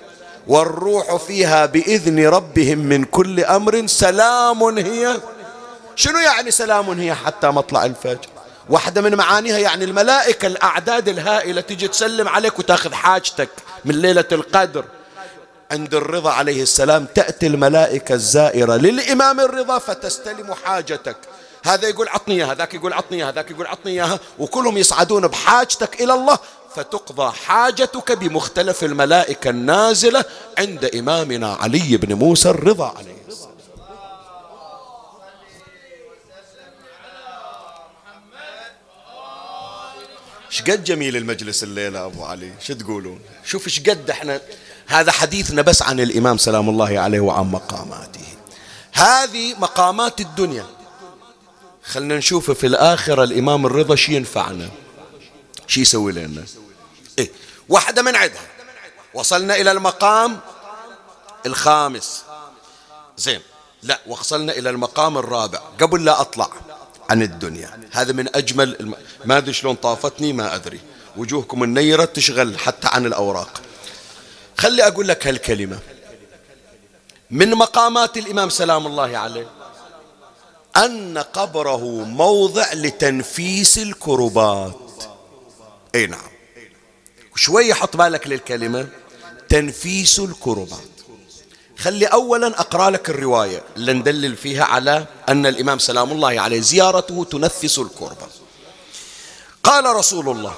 والروح فيها بإذن ربهم من كل أمر. سلام هي. شنو يعني سلام هي حتى مطلع الفجر؟ واحدة من معانيها يعني الملائكة الأعداد الهائلة تجي تسلم عليك وتاخذ حاجتك من ليلة القدر. عند الرضا عليه السلام تأتي الملائكة الزائرة للإمام الرضا فتستلم حاجتك. هذا يقول عطني إياها هذاك يقول عطني إياها هذاك يقول عطني إياها. وكلهم يصعدون بحاجتك إلى الله فتقضى حاجتك بمختلف الملائكة النازلة عند إمامنا علي بن موسى الرضا عليه السلام شقد جميل المجلس الليلة أبو علي؟ شو تقولون؟ شوف شقد إحنا. هذا حديثنا بس عن الإمام سلام الله عليه وعن مقاماته. هذه مقامات الدنيا. خلنا نشوف في الآخرة الإمام الرضا شي ينفعنا؟ شي يسوي لنا؟ إيه واحدة من عدها وصلنا إلى المقام الخامس. زين لا وصلنا إلى المقام الرابع. قبل لا أطلع. عن الدنيا. هذا من أجمل الم... ما أدري شلون طافتني ما أدري. وجوهكم النيرة تشغل حتى عن الأوراق. خلي أقول لك هالكلمة. من مقامات الإمام سلام الله عليه أن قبره موضع لتنفيس الكربات. أي نعم. شوية حط بالك للكلمة تنفيس الكربات. خلي أولا أقرأ لك الرواية. اللي ندلل فيها على أن الإمام سلام الله عليه زيارته تنفس الكربة قال رسول الله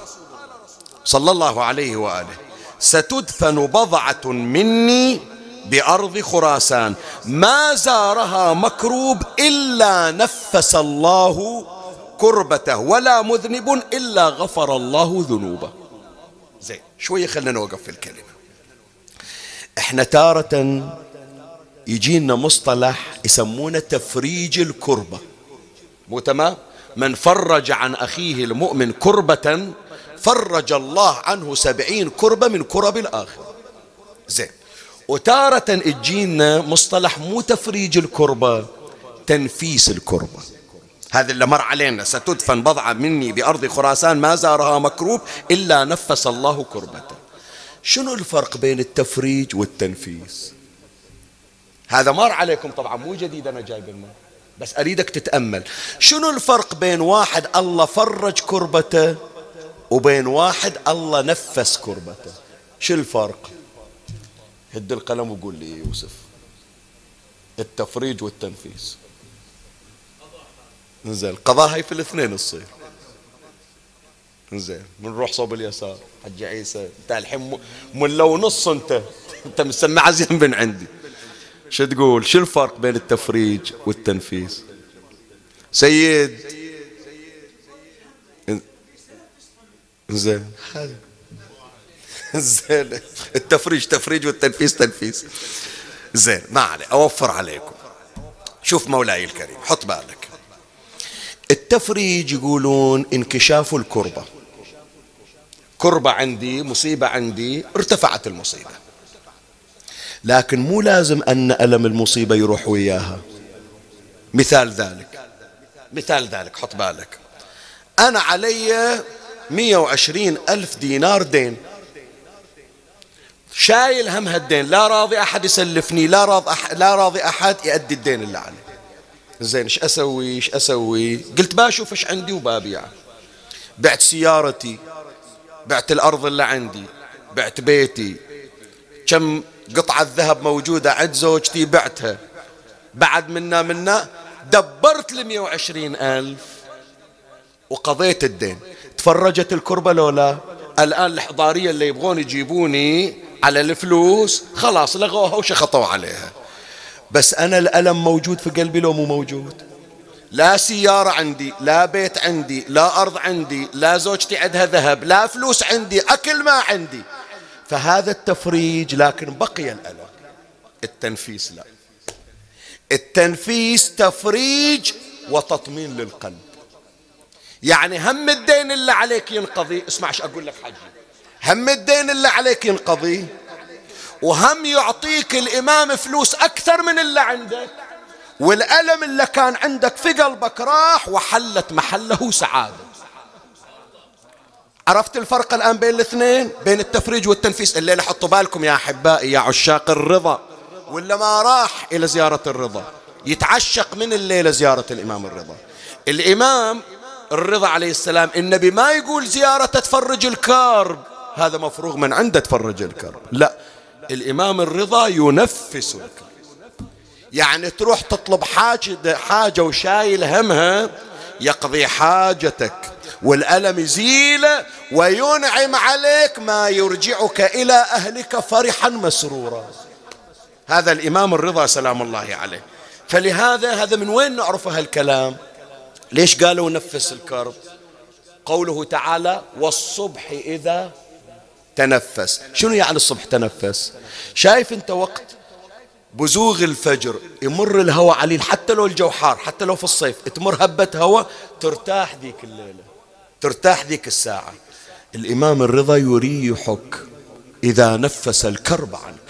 صلى الله عليه وآله ستدفن بضعة مني بأرض خراسان. ما زارها مكروب إلا نفس الله كربته ولا مذنب إلا غفر الله ذنوبه. زين شوية خلنا نوقف في الكلمة. إحنا تارة يجينا مصطلح يسمونه تفريج الكربة. مو تمام؟ من فرج عن أخيه المؤمن كربة فرج الله عنه سبعين كربة من كرب الآخر. زين. وتارة تجينا مصطلح مو تفريج الكربة تنفيس الكربة. هذا اللي مر علينا ستدفن بضعة مني بأرض خراسان ما زارها مكروب إلا نفس الله كربته شنو الفرق بين التفريج والتنفيس؟ هذا مر عليكم طبعا مو جديد أنا جايب الماء بس أريدك تتأمل. شنو الفرق بين واحد الله فرج كربته وبين واحد الله نفس كربته؟ شو الفرق؟ هد القلم وقول لي يوسف. التفريج والتنفيس زين القضاء هاي في الاثنين تصير. زين بنروح صوب اليسار. حج عيسى انت الحين ملو نص انت. انت مسمع زين من عندي. شو تقول؟ شو الفرق بين التفريج والتنفيس سيد. زين. زين. التفريج تفريج والتنفيس تنفيس زين. ما علي أوفر عليكم. شوف مولاي الكريم حط بالك. التفريج يقولون انكشاف الكربة. كربة عندي مصيبة عندي ارتفعت المصيبة. لكن مو لازم أن ألم المصيبة يروح وياها. مثال ذلك. مثال ذلك حط بالك. أنا علي مية وعشرين ألف دينار دين. شايل هم هالدين. لا راضي أحد يسلفني لا راضي أحد, لا راضي أحد يأدي الدين اللي عليه زين إيش أسوي؟ إيش أسوي؟ قلت بشوف إيش عندي وبابيع. بعت سيارتي بعت الأرض اللي عندي بعت بيتي. كم قطعة ذهب موجودة عند زوجتي بعتها. بعد منا منا دبرت لمية وعشرين ألف. وقضيت الدين. تفرجت الكربة لو لا الآن الحضارية اللي يبغون يجيبوني على الفلوس خلاص لغوها وشخطوا عليها. بس أنا الألم موجود في قلبي لو مو موجود. لا سيارة عندي لا بيت عندي لا أرض عندي لا زوجتي عندها ذهب لا فلوس عندي أكل ما عندي. فهذا التفريج لكن بقي الألم. التنفيس لا. التنفيس تفريج وتطمين للقلب. يعني هم الدين اللي عليك ينقضي اسمع إيش أقول لك حجي هم الدين اللي عليك ينقضي وهم يعطيك الإمام فلوس أكثر من اللي عندك والألم اللي كان عندك في قلبك راح وحلت محله سعادة. عرفت الفرق الآن بين الاثنين؟ بين التفريج والتنفيس الليلة حطوا بالكم يا أحبائي يا عشاق الرضا. ولا ما راح إلى زيارة الرضا. يتعشق من الليلة زيارة الإمام الرضا. الإمام الرضا عليه السلام النبي ما يقول زيارة تفرج الكرب. هذا مفروغ من عنده تفرج الكرب. لا الإمام الرضا ينفس الكرب. يعني تروح تطلب حاجة, حاجة وشايل همها يقضي حاجتك. والألم يزيله وينعم عليك ما يرجعك إلى أهلك فرحا مسرورا. هذا الإمام الرضا سلام الله عليه. فلهذا هذا من وين نعرف هالكلام؟ ليش قالوا نفس الكرب؟ قوله تعالى والصبح إذا تنفس. شنو يعني الصبح تنفس؟ شايف أنت وقت بزوغ الفجر يمر الهواء عليه حتى لو الجو حار حتى لو في الصيف تمر هبة هواء ترتاح ذيك الليلة. ترتاح ذيك الساعة. الإمام الرضا يريحك إذا نفس الكرب عنك.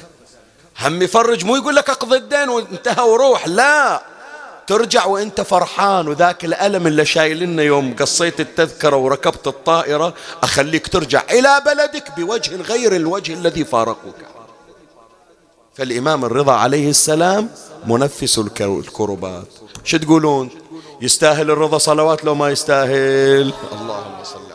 هم يفرج مو يقول لك اقضي الدين وانتهى وروح لا. ترجع وانت فرحان وذاك الألم اللي شايلنا يوم قصيت التذكرة وركبت الطائرة أخليك ترجع إلى بلدك بوجه غير الوجه الذي فارقك فالإمام الرضا عليه السلام منفس الكربات. شو تقولون؟ يستاهل الرضا صلوات لو ما يستاهل. اللهم صل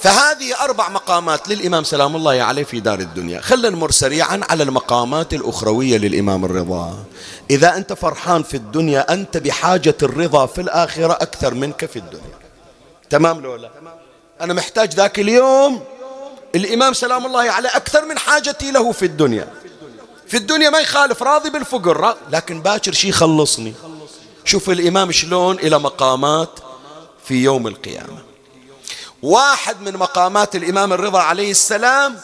فهذه أربع مقامات للإمام سلام الله عليه في دار الدنيا. خلنا نمر سريعا على المقامات الأخروية للإمام الرضا. إذا أنت فرحان في الدنيا أنت بحاجة الرضا في الآخرة أكثر منك في الدنيا. تمام لولا أنا محتاج ذاك اليوم. الإمام سلام الله عليه أكثر من حاجتي له في الدنيا. في الدنيا ما يخالف راضي بالفقر. لكن باكر شي خلصني شوف الإمام شلون إلى مقامات في يوم القيامة. واحد من مقامات الإمام الرضا عليه السلام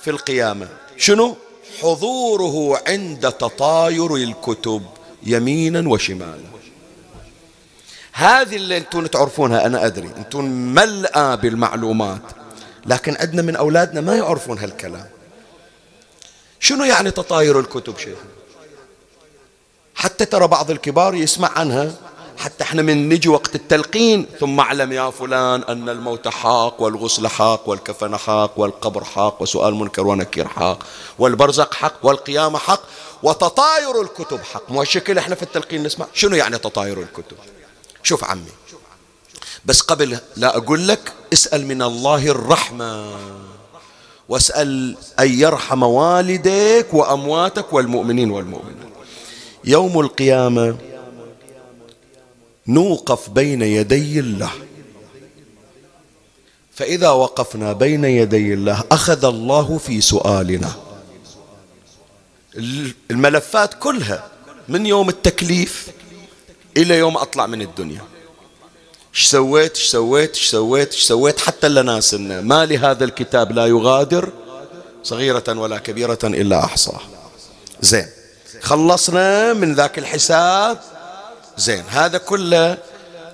في القيامة. شنو؟ حضوره عند تطاير الكتب يمينا وشمالا. هذه اللي أنتم تعرفونها أنا أدري. أنتم ملأى بالمعلومات. لكن عندنا من أولادنا ما يعرفون هالكلام. شنو يعني تطاير الكتب شيخ؟ حتى ترى بعض الكبار يسمع عنها حتى إحنا من نجي وقت التلقين ثم اعلم يا فلان أن الموت حاق والغسل حاق والكفن حاق والقبر حاق وسؤال منكر ونكير حاق والبرزق حق والقيامة حق وتطاير الكتب حق. مو الشكل إحنا في التلقين نسمع؟ شنو يعني تطاير الكتب؟ شوف عمي بس قبل لا أقول لك اسأل من الله الرحمة. واسأل أن يرحم والديك وأمواتك والمؤمنين والمؤمنين يوم القيامة نوقف بين يدي الله. فإذا وقفنا بين يدي الله أخذ الله في سؤالنا. الملفات كلها من يوم التكليف إلى يوم أطلع من الدنيا. إيش سويت؟ إيش سويت؟ إيش سويت؟ إيش سويت؟ حتى اللي ناسينه ما لهذا الكتاب لا يغادر صغيرة ولا كبيرة إلا أحصاها. زين. خلصنا من ذاك الحساب. زين. هذا كله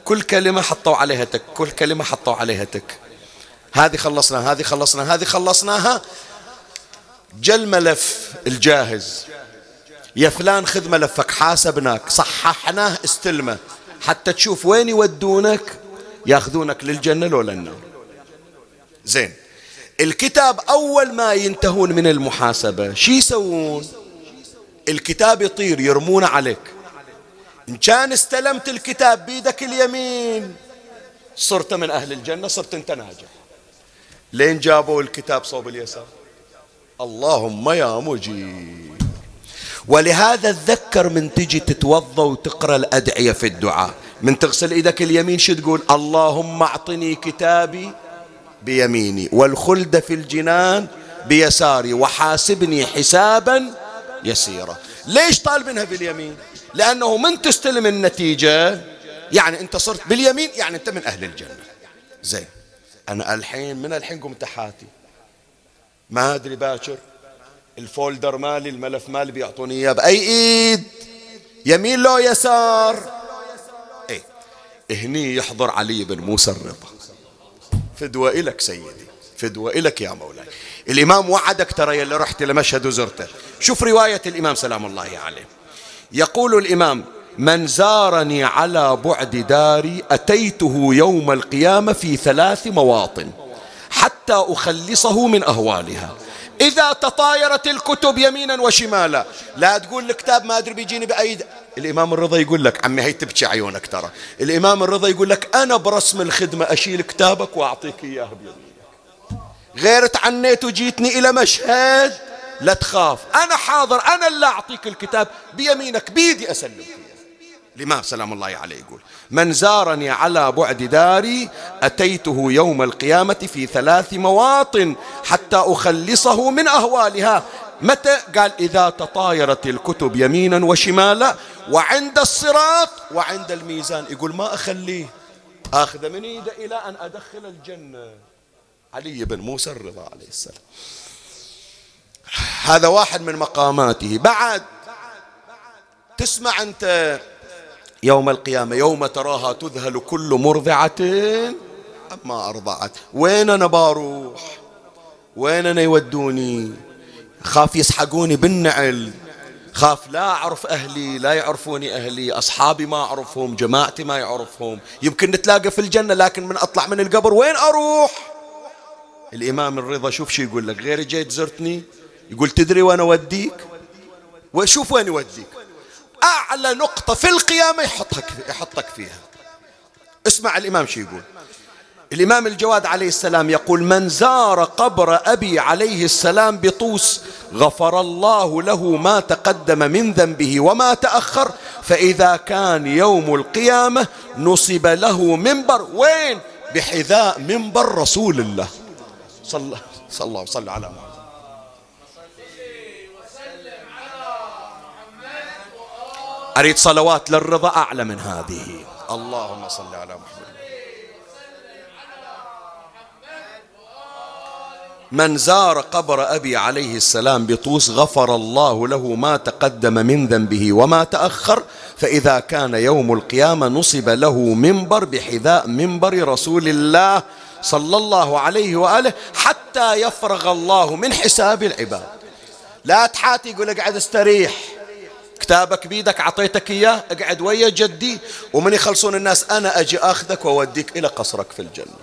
كل كلمة حطوا عليها تك. كل كلمة حطوا عليها تك. هذه خلصنا هذه خلصنا هذه خلصناها. جل ملف الجاهز. يا فلان خذ ملفك حاسبناك صححناه استلمه. حتى تشوف وين يودونك؟ ياخذونك للجنة لو للنار زين. الكتاب أول ما ينتهون من المحاسبة شي يسوون؟ الكتاب يطير يرمونه عليك. إن كان استلمت الكتاب بيدك اليمين صرت من أهل الجنة صرت أنت ناجح. لين جابوا الكتاب صوب اليسار؟ اللهم يا مجيب. ولهذا تذكر من تجي تتوضا وتقرأ الأدعية في الدعاء. من تغسل إيدك اليمين شو تقول؟ اللهم أعطني كتابي بيميني والخلد في الجنان بيساري وحاسبني حسابا يسيرا. ليش طالبينها باليمين؟ لأنه من تستلم النتيجة؟ يعني أنت صرت باليمين يعني أنت من أهل الجنة. زين. أنا الحين من الحين قمت حاتي ما أدري باكر. الفولدر مالي الملف مالي بيعطوني إياه بأي إيد؟ يمين لو يسار. إيه هني يحضر علي بن موسى الرضا. فدوة إلك سيدي فدوة إلك يا مولاي. الإمام وعدك ترى اللي رحت لمشهد وزرته شوف رواية الإمام سلام الله عليه. يقول الإمام من زارني على بعد داري أتيته يوم القيامة في ثلاث مواطن حتى أخلصه من أهوالها. إذا تطايرت الكتب يمينا وشمالا. لا تقول الكتاب ما أدري بيجيني بأي الإمام الرضا يقول لك عمي هي تبكي عيونك ترى. الإمام الرضا يقول لك أنا برسم الخدمة أشيل كتابك وأعطيك إياه بيمينك غير تعنيت وجيتني إلى مشهد لا تخاف. أنا حاضر أنا اللي أعطيك الكتاب بيمينك بيدي أسلمك. الإمام سلام الله عليه يقول من زارني على بعد داري أتيته يوم القيامة في ثلاث مواطن حتى أخلصه من أهوالها. متى؟ قال إذا تطايرت الكتب يمينا وشمالا وعند الصراط وعند الميزان. يقول ما أخليه آخذ من إيده إلى أن أدخل الجنة. علي بن موسى الرضا عليه السلام. هذا واحد من مقاماته. بعد تسمع أنت يوم القيامة يوم تراها تذهل كل مرضعة. أما أرضعت. وين أنا باروح وين أنا يودوني؟ خاف يسحقوني بالنعل. خاف لا أعرف أهلي لا يعرفوني أهلي. أصحابي ما أعرفهم جماعتي ما يعرفهم. يمكن نتلاقى في الجنة لكن من أطلع من القبر وين أروح؟ الإمام الرضا شوف شو يقول لك؟ غير جيت زرتني؟ يقول تدري وين أوديك؟ وشوف وين يوديك. أعلى نقطة في القيامة يحطك يحطك فيها. اسمع الإمام شو يقول. الإمام الجواد عليه السلام يقول من زار قبر أبي عليه السلام بطوس غفر الله له ما تقدم من ذنبه وما تأخر فإذا كان يوم القيامة نصب له منبر. وين؟ بحذاء منبر رسول الله. صلى, صلى الله على محمد. أريد صلوات للرضا أعلى من هذه. اللهم صل على محمد. من زار قبر أبي عليه السلام بطوس غفر الله له ما تقدم من ذنبه وما تأخر فإذا كان يوم القيامة نصب له منبر بحذاء منبر رسول الله صلى الله عليه وآله حتى يفرغ الله من حساب العباد. لا تحاتي يقول اقعد استريح. كتابك بيدك عطيتك إياه اقعد ويا جدي. ومن يخلصون الناس أنا أجي أخذك وأوديك إلى قصرك في الجنة.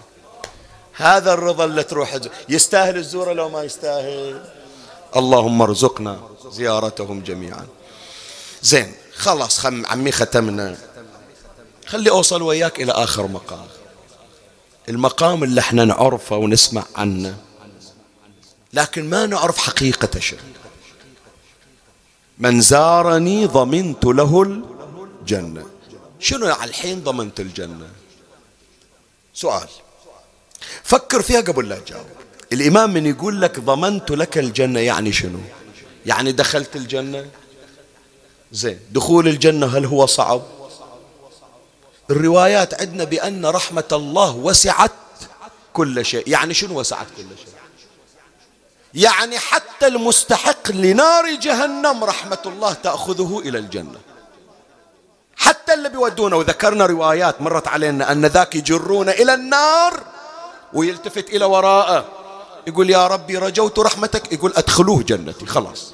هذا الرضا اللي تروح يستاهل الزورة لو ما يستاهل. اللهم ارزقنا زيارتهم جميعا. زين خلاص خم عمي ختمنا. خلي أوصل وياك إلى آخر مقام. المقام اللي إحنا نعرفه ونسمع عنه. لكن ما نعرف حقيقة شيء من زارني ضمنت له الجنة. شنو على الحين ضمنت الجنة؟ سؤال. فكر فيها قبل لا تجاوب. الإمام من يقول لك ضمنت لك الجنة يعني شنو؟ يعني دخلت الجنة؟ زين. دخول الجنة هل هو صعب؟ الروايات عندنا بأن رحمة الله وسعت كل شيء. يعني شنو وسعت كل شيء؟ يعني حتى المستحق لنار جهنم رحمة الله تأخذه إلى الجنة. حتى اللي بيودونه وذكرنا روايات مرت علينا أن ذاك يجرون إلى النار ويلتفت إلى وراءه. يقول يا ربي رجوت رحمتك يقول أدخلوه جنتي. خلاص.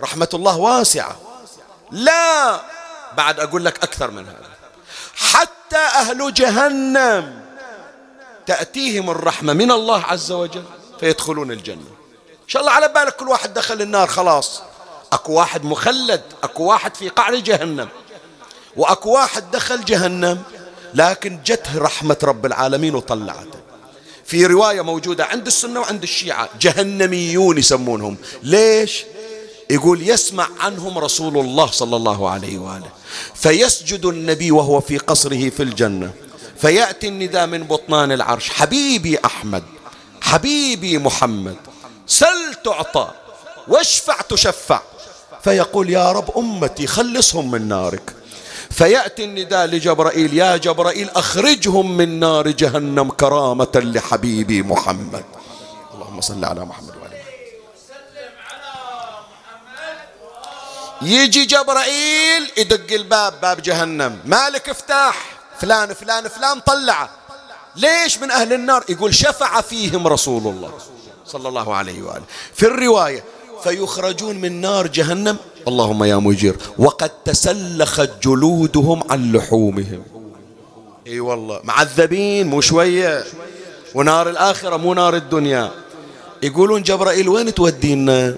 رحمة الله واسعة. لا بعد أقول لك أكثر من هذا. حتى أهل جهنم تأتيهم الرحمة من الله عز وجل. فيدخلون الجنة. إن شاء الله على بالك كل واحد دخل النار خلاص. أكو واحد مخلد أكو واحد في قعر جهنم وأكو واحد دخل جهنم لكن جته رحمة رب العالمين وطلعته. في رواية موجودة عند السنة وعند الشيعة جهنميون يسمونهم. ليش؟ يقول يسمع عنهم رسول الله صلى الله عليه وآله. فيسجد النبي وهو في قصره في الجنة. فيأتي النداء من بطنان العرش. حبيبي أحمد حبيبي محمد سل تعطى واشفع تشفع. فيقول يا رب أمتي خلصهم من نارك. فيأتي النداء لجبرائيل يا جبرائيل أخرجهم من نار جهنم كرامة لحبيبي محمد. اللهم صل على محمد وعلى يجي جبرائيل يدق الباب باب جهنم. مالك افتح فلان فلان فلان طلعه. ليش من أهل النار؟ يقول شفع فيهم رسول الله صلى الله عليه وآله. في الرواية فيخرجون من نار جهنم؟ اللهم يا مجير. وقد تسلخت جلودهم عن لحومهم. إي والله. معذبين مو شوية. ونار الآخرة مو نار الدنيا. يقولون جبرائيل وين تودينا؟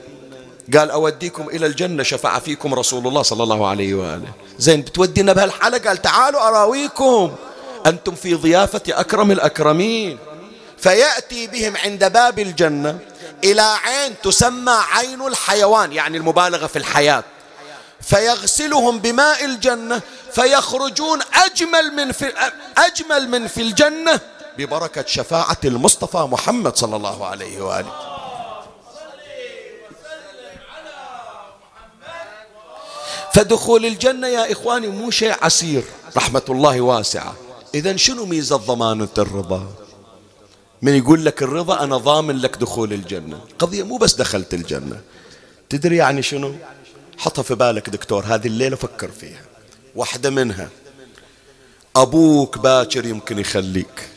قال أوديكم إلى الجنة شفع فيكم رسول الله صلى الله عليه وآله. زين بتودينا بهالحالة؟ قال تعالوا أراويكم. أنتم في ضيافة أكرم الأكرمين. فيأتي بهم عند باب الجنة إلى عين تسمى عين الحيوان يعني المبالغة في الحياة. فيغسلهم بماء الجنة فيخرجون أجمل من في أجمل من في الجنة ببركة شفاعة المصطفى محمد صلى الله عليه وآله. فدخول الجنة يا إخواني مو شيء عسير رحمة الله واسعة. إذا شنو ميزة ضمانة الرضا؟ من يقول لك الرضا أنا ضامن لك دخول الجنة. قضية مو بس دخلت الجنة. تدري يعني شنو؟ حطها في بالك دكتور هذه الليلة فكر فيها. واحدة منها أبوك باكر يمكن يخليك.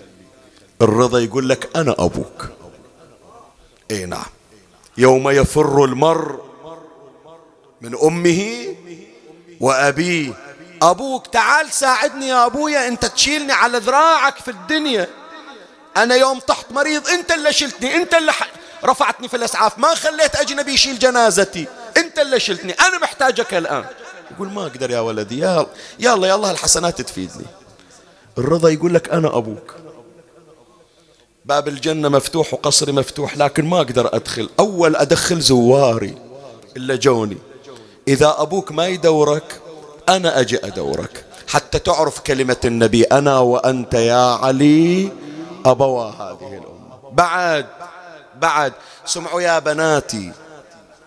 الرضا يقول لك أنا أبوك. إي نعم. يوم يفر المرء من أمه وأبيه أبوك تعال ساعدني يا أبويا أنت تشيلني على ذراعك في الدنيا. أنا يوم طحت مريض أنت اللي شلتني أنت اللي رفعتني في الأسعاف ما خليت أجنبي يشيل جنازتي. أنت اللي شلتني أنا محتاجك الآن. يقول ما أقدر يا ولدي يا يلا يا الله الحسنات تفيدني. الرضا يقول لك أنا أبوك. باب الجنة مفتوح وقصري مفتوح لكن ما أقدر أدخل. أول أدخل زواري إلا جوني. إذا أبوك ما يدورك أنا أجي أدورك. حتى تعرف كلمة النبي أنا وأنت يا علي أبوا هذه الأمة. بعد بعد. سمعوا يا بناتي.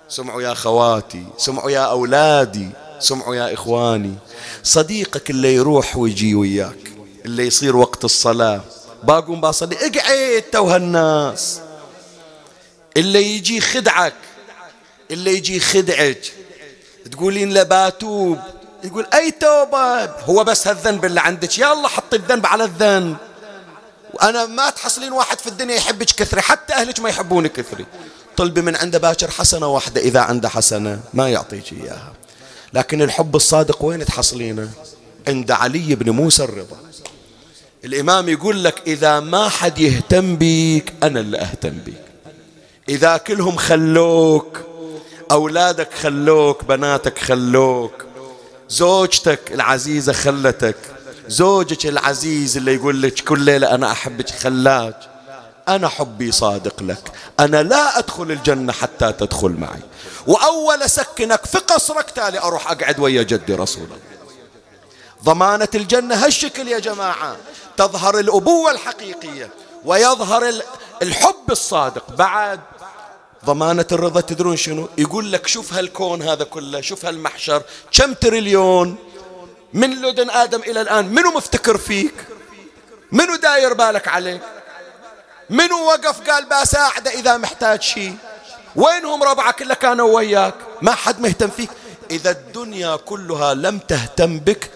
سمعوا يا خواتي. سمعوا يا أولادي. سمعوا يا إخواني. صديقك اللي يروح ويجي وياك اللي يصير وقت الصلاة. باقوم باصلي. اقعد توه الناس. اللي يجي خدعك اللي يجي خدعك تقولين له يقول أي توبة؟ هو بس هالذنب اللي عندك. يا الله حط الذنب على الذنب. وأنا ما تحصلين واحد في الدنيا يحبك كثري حتى أهلك ما يحبونك كثري. طلبي من عنده باكر حسنة واحدة إذا عنده حسنة ما يعطيك إياها. لكن الحب الصادق وين تحصلينه؟ عند علي بن موسى الرضا. الإمام يقول لك إذا ما حد يهتم بيك أنا اللي أهتم بيك. إذا كلهم خلوك أولادك خلوك بناتك خلوك زوجتك العزيزة خلتك. زوجك العزيز اللي يقول لك كل ليلة أنا أحبك خلاك. أنا حبي صادق لك. أنا لا أدخل الجنة حتى تدخل معي. وأول أسكنك في قصرك تالي أروح أقعد ويا جدي رسول الله. ضمانة الجنة هالشكل يا جماعة. تظهر الأبوة الحقيقية. ويظهر الحب الصادق. بعد ضمانة الرضا تدرون شنو؟ يقول لك شوف هالكون هذا كله شوف هالمحشر كم تريليون؟ من لدن آدم إلى الآن منو مفتكر فيك؟ منو داير بالك عليك منو وقف قال بساعده إذا محتاج شيء وينهم ربعك اللي كانوا وياك؟ ما حد مهتم فيك. إذا الدنيا كلها لم تهتم بك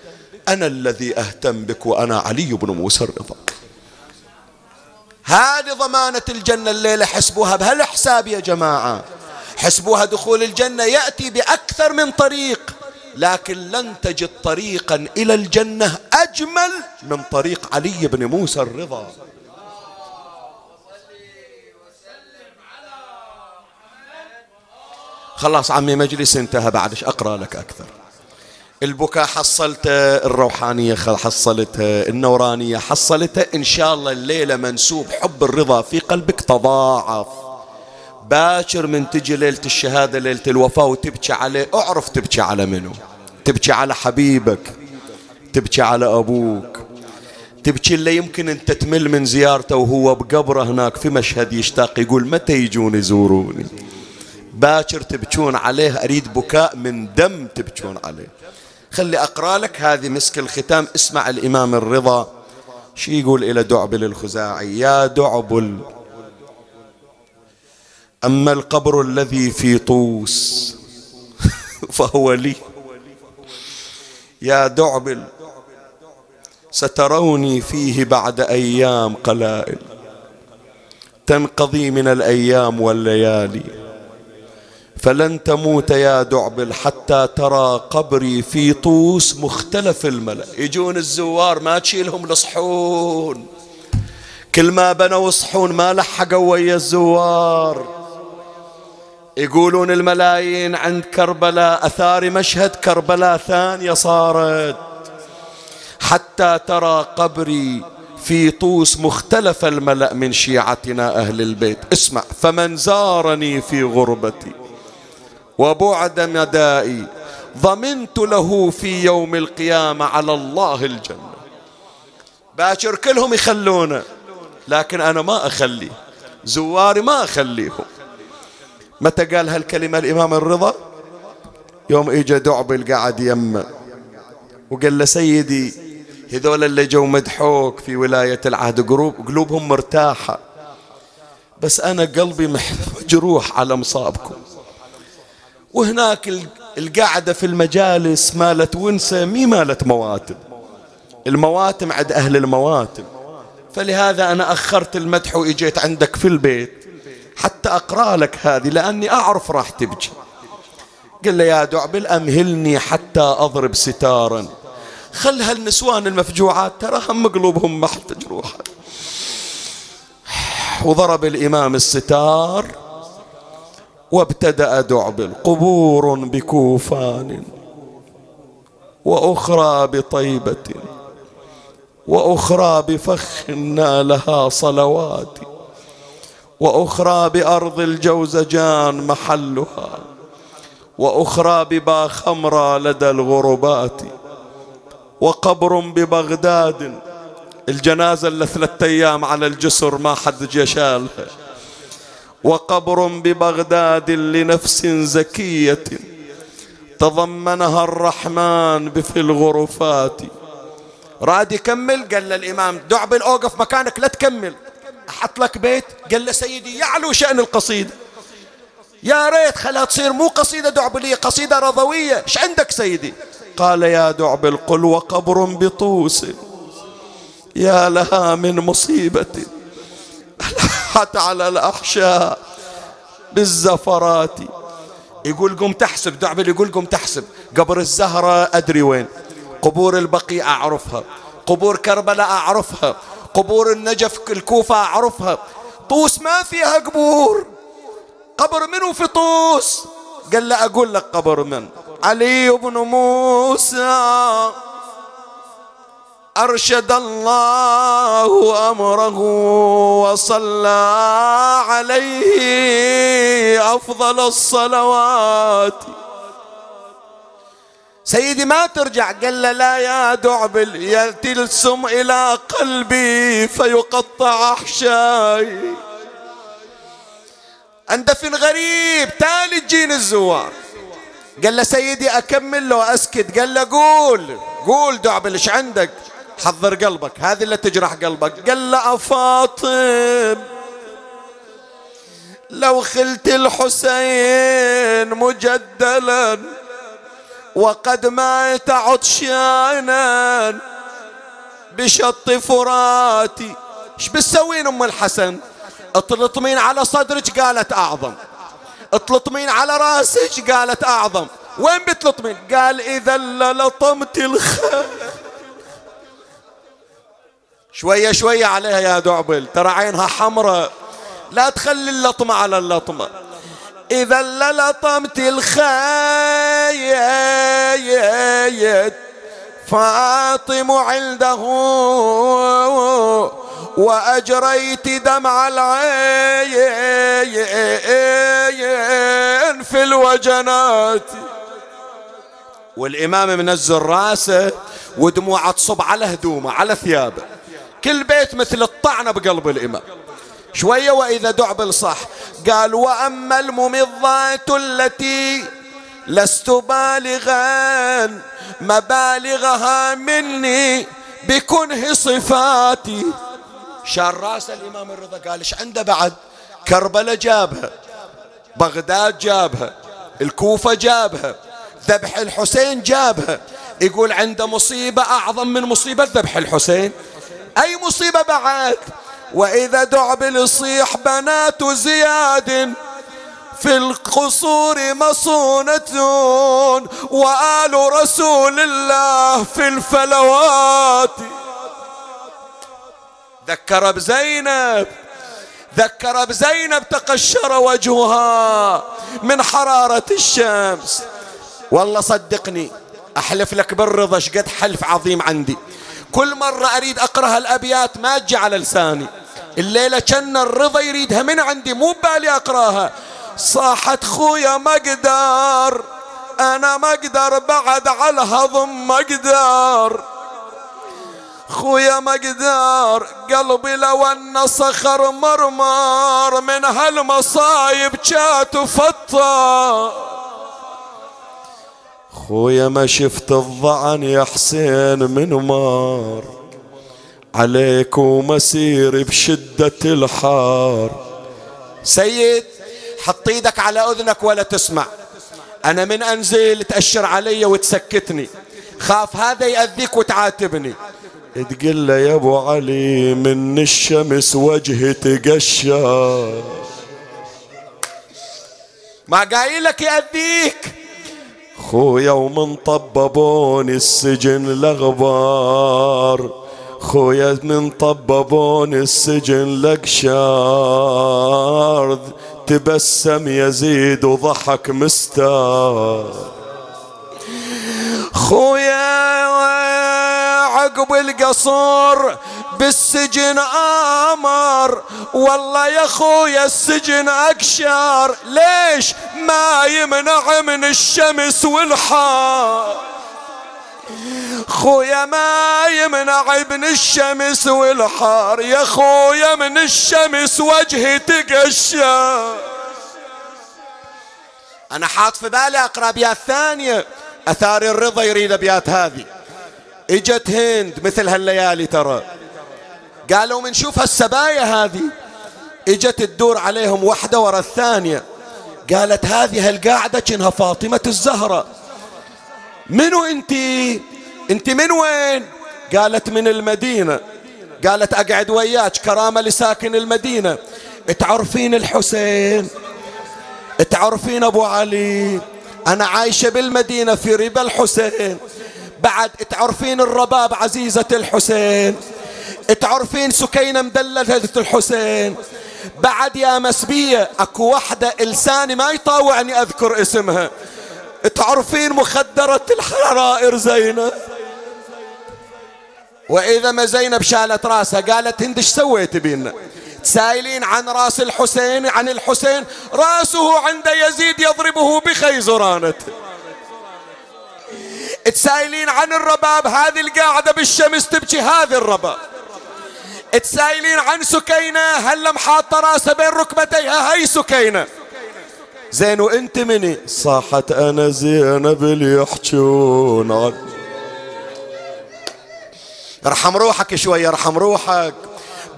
أنا الذي أهتم بك وأنا علي بن موسى الرضا. هذه ضمانة الجنة الليلة حسبوها بهالحساب يا جماعة. حسبوها دخول الجنة يأتي بأكثر من طريق لكن لن تجد طريقا إلى الجنة أجمل من طريق علي بن موسى الرضا. خلاص عمي مجلس انتهى بعدش أقرأ لك أكثر. البكاء حصلته الروحانية حصلتها النورانية حصلتها إن شاء الله الليلة منسوب حب الرضا في قلبك تضاعف. باكر من تجي ليلة الشهادة ليلة الوفاة وتبكي عليه. أعرف تبكي على منه تبكي على حبيبك تبكي على أبوك. تبكي اللي يمكن أنت تمل من زيارته وهو بقبره هناك في مشهد يشتاق يقول متى يجون يزوروني؟ باكر تبكون عليه أريد بكاء من دم تبكون عليه. خلي أقرأ لك هذه مسك الختام. اسمع الإمام الرضا. شي يقول إلى دعبل الخزاعي؟ يا دعبل أما القبر الذي في طوس فهو لي. يا دعبل ستروني فيه بعد أيام قلائل تنقضي من الأيام والليالي. فلن تموت يا دعبل حتى ترى قبري في طوس مختلف الملأ. يجون الزوار ما تشيلهم الصحون كل ما بنوا صحون ما لحقوا ويا الزوار. يقولون الملايين عند كربلاء أثار مشهد كربلاء ثانية صارت. حتى ترى قبري في طوس مختلف الملأ من شيعتنا أهل البيت. اسمع فمن زارني في غربتي. وبعد مدائي ضمنت له في يوم القيامة على الله الجنة. باكر كلهم يخلونه لكن أنا ما أخلي زواري ما أخليهم متى قال هالكلمة الإمام الرضا؟ يوم إجا دعبل قعد يمه وقال له سيدي هذول اللي جو مدحوك في ولاية العهد قلوب قلوبهم مرتاحة. بس أنا قلبي مجروح على مصابكم. وهناك القعدة في المجالس مالت ونسة مي مالت مواتم. المواتم عند أهل المواتم. فلهذا أنا أخرت المدح وإجيت عندك في البيت. حتى أقرأ لك هذه لأني أعرف راح تبكي. قال له يا دعبل أمهلني حتى أضرب ستارا. خل هالنسوان المفجوعات ترى هم قلوبهم محت جروحا وضرب الإمام الستار. وابتدأ دعبل قبور بكوفان وأخرى بطيبة وأخرى بفخ نالها صلوات وأخرى بأرض الجوزجان محلها وأخرى ببا خمرة لدى الغربات وقبر ببغداد الجنازة اللي ثلاثة أيام على الجسر ما حد جشالها وقبر ببغداد لنفس زكية تضمنها الرحمن بفي الغرفات. راد يكمل قال للإمام دعبل أوقف مكانك لا تكمل. أحط لك بيت قال له سيدي يعلو شأن القصيدة. يا ريت خلها تصير مو قصيدة دعبلية قصيدة رضوية. إيش عندك سيدي؟ قال يا دعبل قل وقبر بطوس. يا لها من مصيبة. لحت على الأحشاء بالزفرات. يقول قم تحسب دعبل يقول قم تحسب. قبر الزهرة أدري وين. قبور البقيع أعرفها. قبور كربلاء أعرفها. قبور النجف الكوفة أعرفها. طوس ما فيها قبور. قبر منو في طوس؟ قال له أقول لك قبر من. علي بن موسى. أرشد الله أمره وصلى عليه أفضل الصلوات. سيدي ما ترجع قال له لا يا دعبل يلتلسم إلى قلبي فيقطع أحشائي أندفن غريب تالي تجين الزوار. قال له سيدي أكمل له أسكت. قال له قول قول دعبل إيش عندك. حضر قلبك. هذه اللي تجرح قلبك. قال له أفاطم. لو خلت الحسين مجدلا وقد مات عطشانا بشط فراتي. إيش بتسوين أم الحسن؟ اطلطمين على صدرك قالت أعظم. اطلطمين على راسك قالت أعظم. وين بتلطمين قال إذا لطمت الخيل شوية شوية عليها يا دعبل ترى عينها حمراء. لا تخلي اللطمة على اللطمة. إذا للطمت الخيط فاطم عنده وأجريت دمع العين في الوجنات. والإمام منزل راسه ودموعه تصب على هدومه على ثيابه. كل بيت مثل الطعنة بقلب الإمام. شوية وإذا دعبل صح قال وأما الممضات التي لست بالغا مبالغها مني بكنه صفاتي. شار رأس الإمام الرضا قال إيش عنده بعد؟ كربلاء جابها بغداد جابها الكوفة جابها ذبح الحسين جابها. يقول عنده مصيبة أعظم من مصيبة ذبح الحسين. أي مصيبة بعد؟ وإذا دعبل يصيح بنات زياد في القصور مصونة وآل رسول الله في الفلوات. ذكر بزينب ذكر بزينب تقشر وجهها من حرارة الشمس. والله صدقني أحلف لك بالرضا شقد حلف عظيم عندي. كل مرة أريد أقرأ الأبيات ما تجي على لساني. الليلة كأن الرضا يريدها من عندي مو ببالي أقراها. صاحت خويا ما أقدر أنا ما أقدر بعد على الهضم ما أقدر خويا ما أقدر قلبي لو أن صخر مرمر من هالمصايب جات وفطر خويا ما شفت الضعن يا حسين من مار. عليك ومسير بشدة الحار. سيد حط إيدك على أذنك ولا تسمع. أنا من أنزل تأشر علي وتسكتني. خاف هذا يأذيك وتعاتبني. تقول له يا أبو علي من الشمس وجهي تقشر. ما قايلك يأذيك. خويا ومن طببوني السجن الأغبار. خويا من طببوني السجن لقشار تبسم يزيد وضحك مستار. خويا عقب القصور بالسجن آمر. والله يا خويا السجن اكشار ليش؟ ما يمنع من الشمس والحار. خويا ما يمنع ابن الشمس والحار. يا خويا من الشمس وجهي تقشى أنا حاط في بالي اقرا ابيات ثانية. اثار الرضا يريد أبيات هذه. إجت هند مثل هالليالي ترى. قالوا من شوف هالسبايا هذه. إجت تدور عليهم واحدة ورا الثانية. قالت هذه هالقاعدة كأنها فاطمة الزهرة. منو انتي أنت من وين؟ قالت من المدينة. قالت أقعد وياك كرامة لساكن المدينة. تعرفين الحسين؟ تعرفين أبو علي؟ أنا عايشة بالمدينة في ربا الحسين. بعد تعرفين الرباب عزيزة الحسين؟ تعرفين سكينة مدللة الحسين؟ بعد يا مسبية أكو وحدة لساني ما يطاوعني أذكر اسمها. تعرفين مخدرة الحرائر زينب وإذا ما زينب شالت راسها قالت هند إيش سويت بينا؟ سائلين عن راس الحسين عن الحسين راسه عند يزيد يضربه بخيزرانته تسائلين عن الرباب هذه القاعدة بالشمس تبكي هذه الرباب. تسائلين عن سكينة هل محاطة راسها بين ركبتيها؟ هي سكينة. زين وانت مني؟ صاحت أنا زينب اللي يحجون عني ارحم روحك شوي ارحم روحك.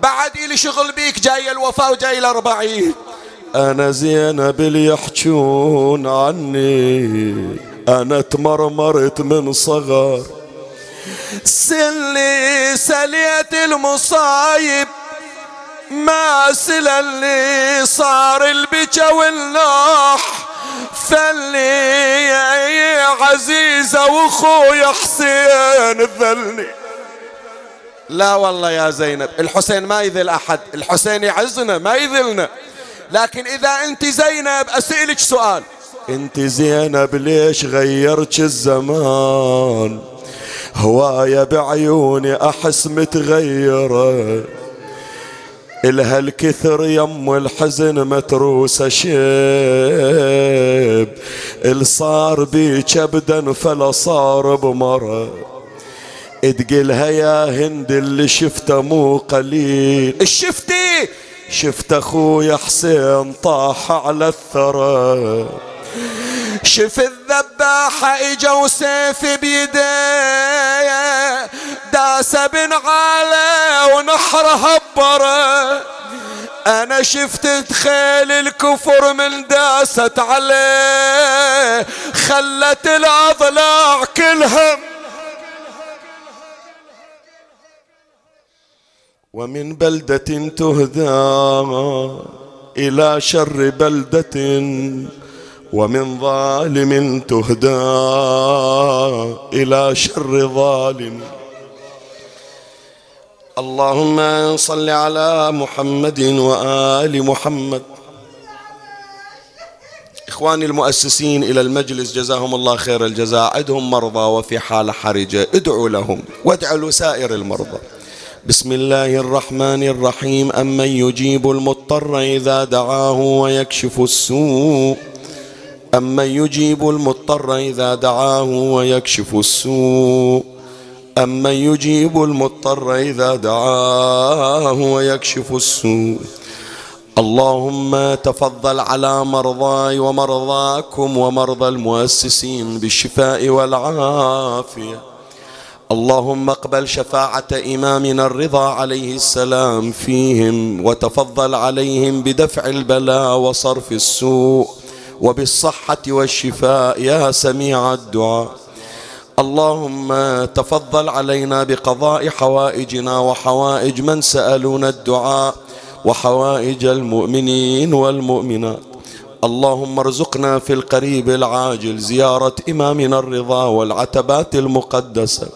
بعد إلي شغل بيك جاي الوفاة وجاي الأربعين. أنا زينب اللي يحجون عني. أنا تمرمرت من صغر. سلي سليت المصايب ما سل اللي صار البكا والنوح يا عزيزة وأخويا حسين ذلني لا والله يا زينب الحسين ما يذل أحد الحسين يعزنا ما يذلنا. لكن إذا أنت زينب أسألك سؤال. أنت زينب ليش غيرت الزمان؟ هواية بعيوني أحس متغيرة. إلها الكثر يم الحزن متروسة شيب الصار بي كبدا فلا صار بمرض. تقلها يا هند اللي شفته مو قليل. شفتي؟ شفت اخويا حسين طاح على الثرى. شف الذباحة إجا وسيف بيديه داس بن علي ونحر هبره. أنا شفت تخيل الكفر من داست عليه. خلت الأضلاع كلها ومن بلدة تهدى إلى شر بلدة. ومن ظالم تهدى إلى شر ظالم. اللهم صل على محمد وآل محمد. إخواني المؤسسين إلى المجلس جزاهم الله خير الجزاء. عدهم مرضى وفي حالة حرجة ادعوا لهم وادعوا لسائر المرضى. بسم الله الرحمن الرحيم. أمن يجيب المضطر إذا دعاه ويكشف السوء. أمن يجيب المضطر إذا دعاه ويكشف السوء أمن يجيب المضطر إذا دعاه ويكشف السوء اللهم تفضل على مرضاي ومرضاكم ومرضى المؤسسين بالشفاء والعافيه اللهم اقبل شفاعة إمامنا الرضا عليه السلام فيهم وتفضل عليهم بدفع البلاء وصرف السوء وبالصحة والشفاء يا سميع الدعاء. اللهم تفضل علينا بقضاء حوائجنا وحوائج من سألون الدعاء وحوائج المؤمنين والمؤمنات. اللهم ارزقنا في القريب العاجل زيارة إمامنا الرضا والعتبات المقدسة.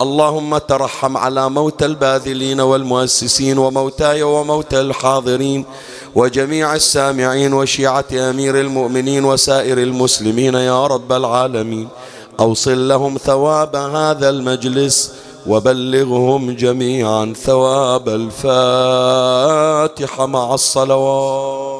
اللهم ترحم على موتى الباذلين والمؤسسين وموتاي وموتى الحاضرين. وجميع السامعين وشيعة أمير المؤمنين وسائر المسلمين يا رب العالمين. أوصل لهم ثواب هذا المجلس وبلغهم جميعا ثواب الفاتحة مع الصلوات.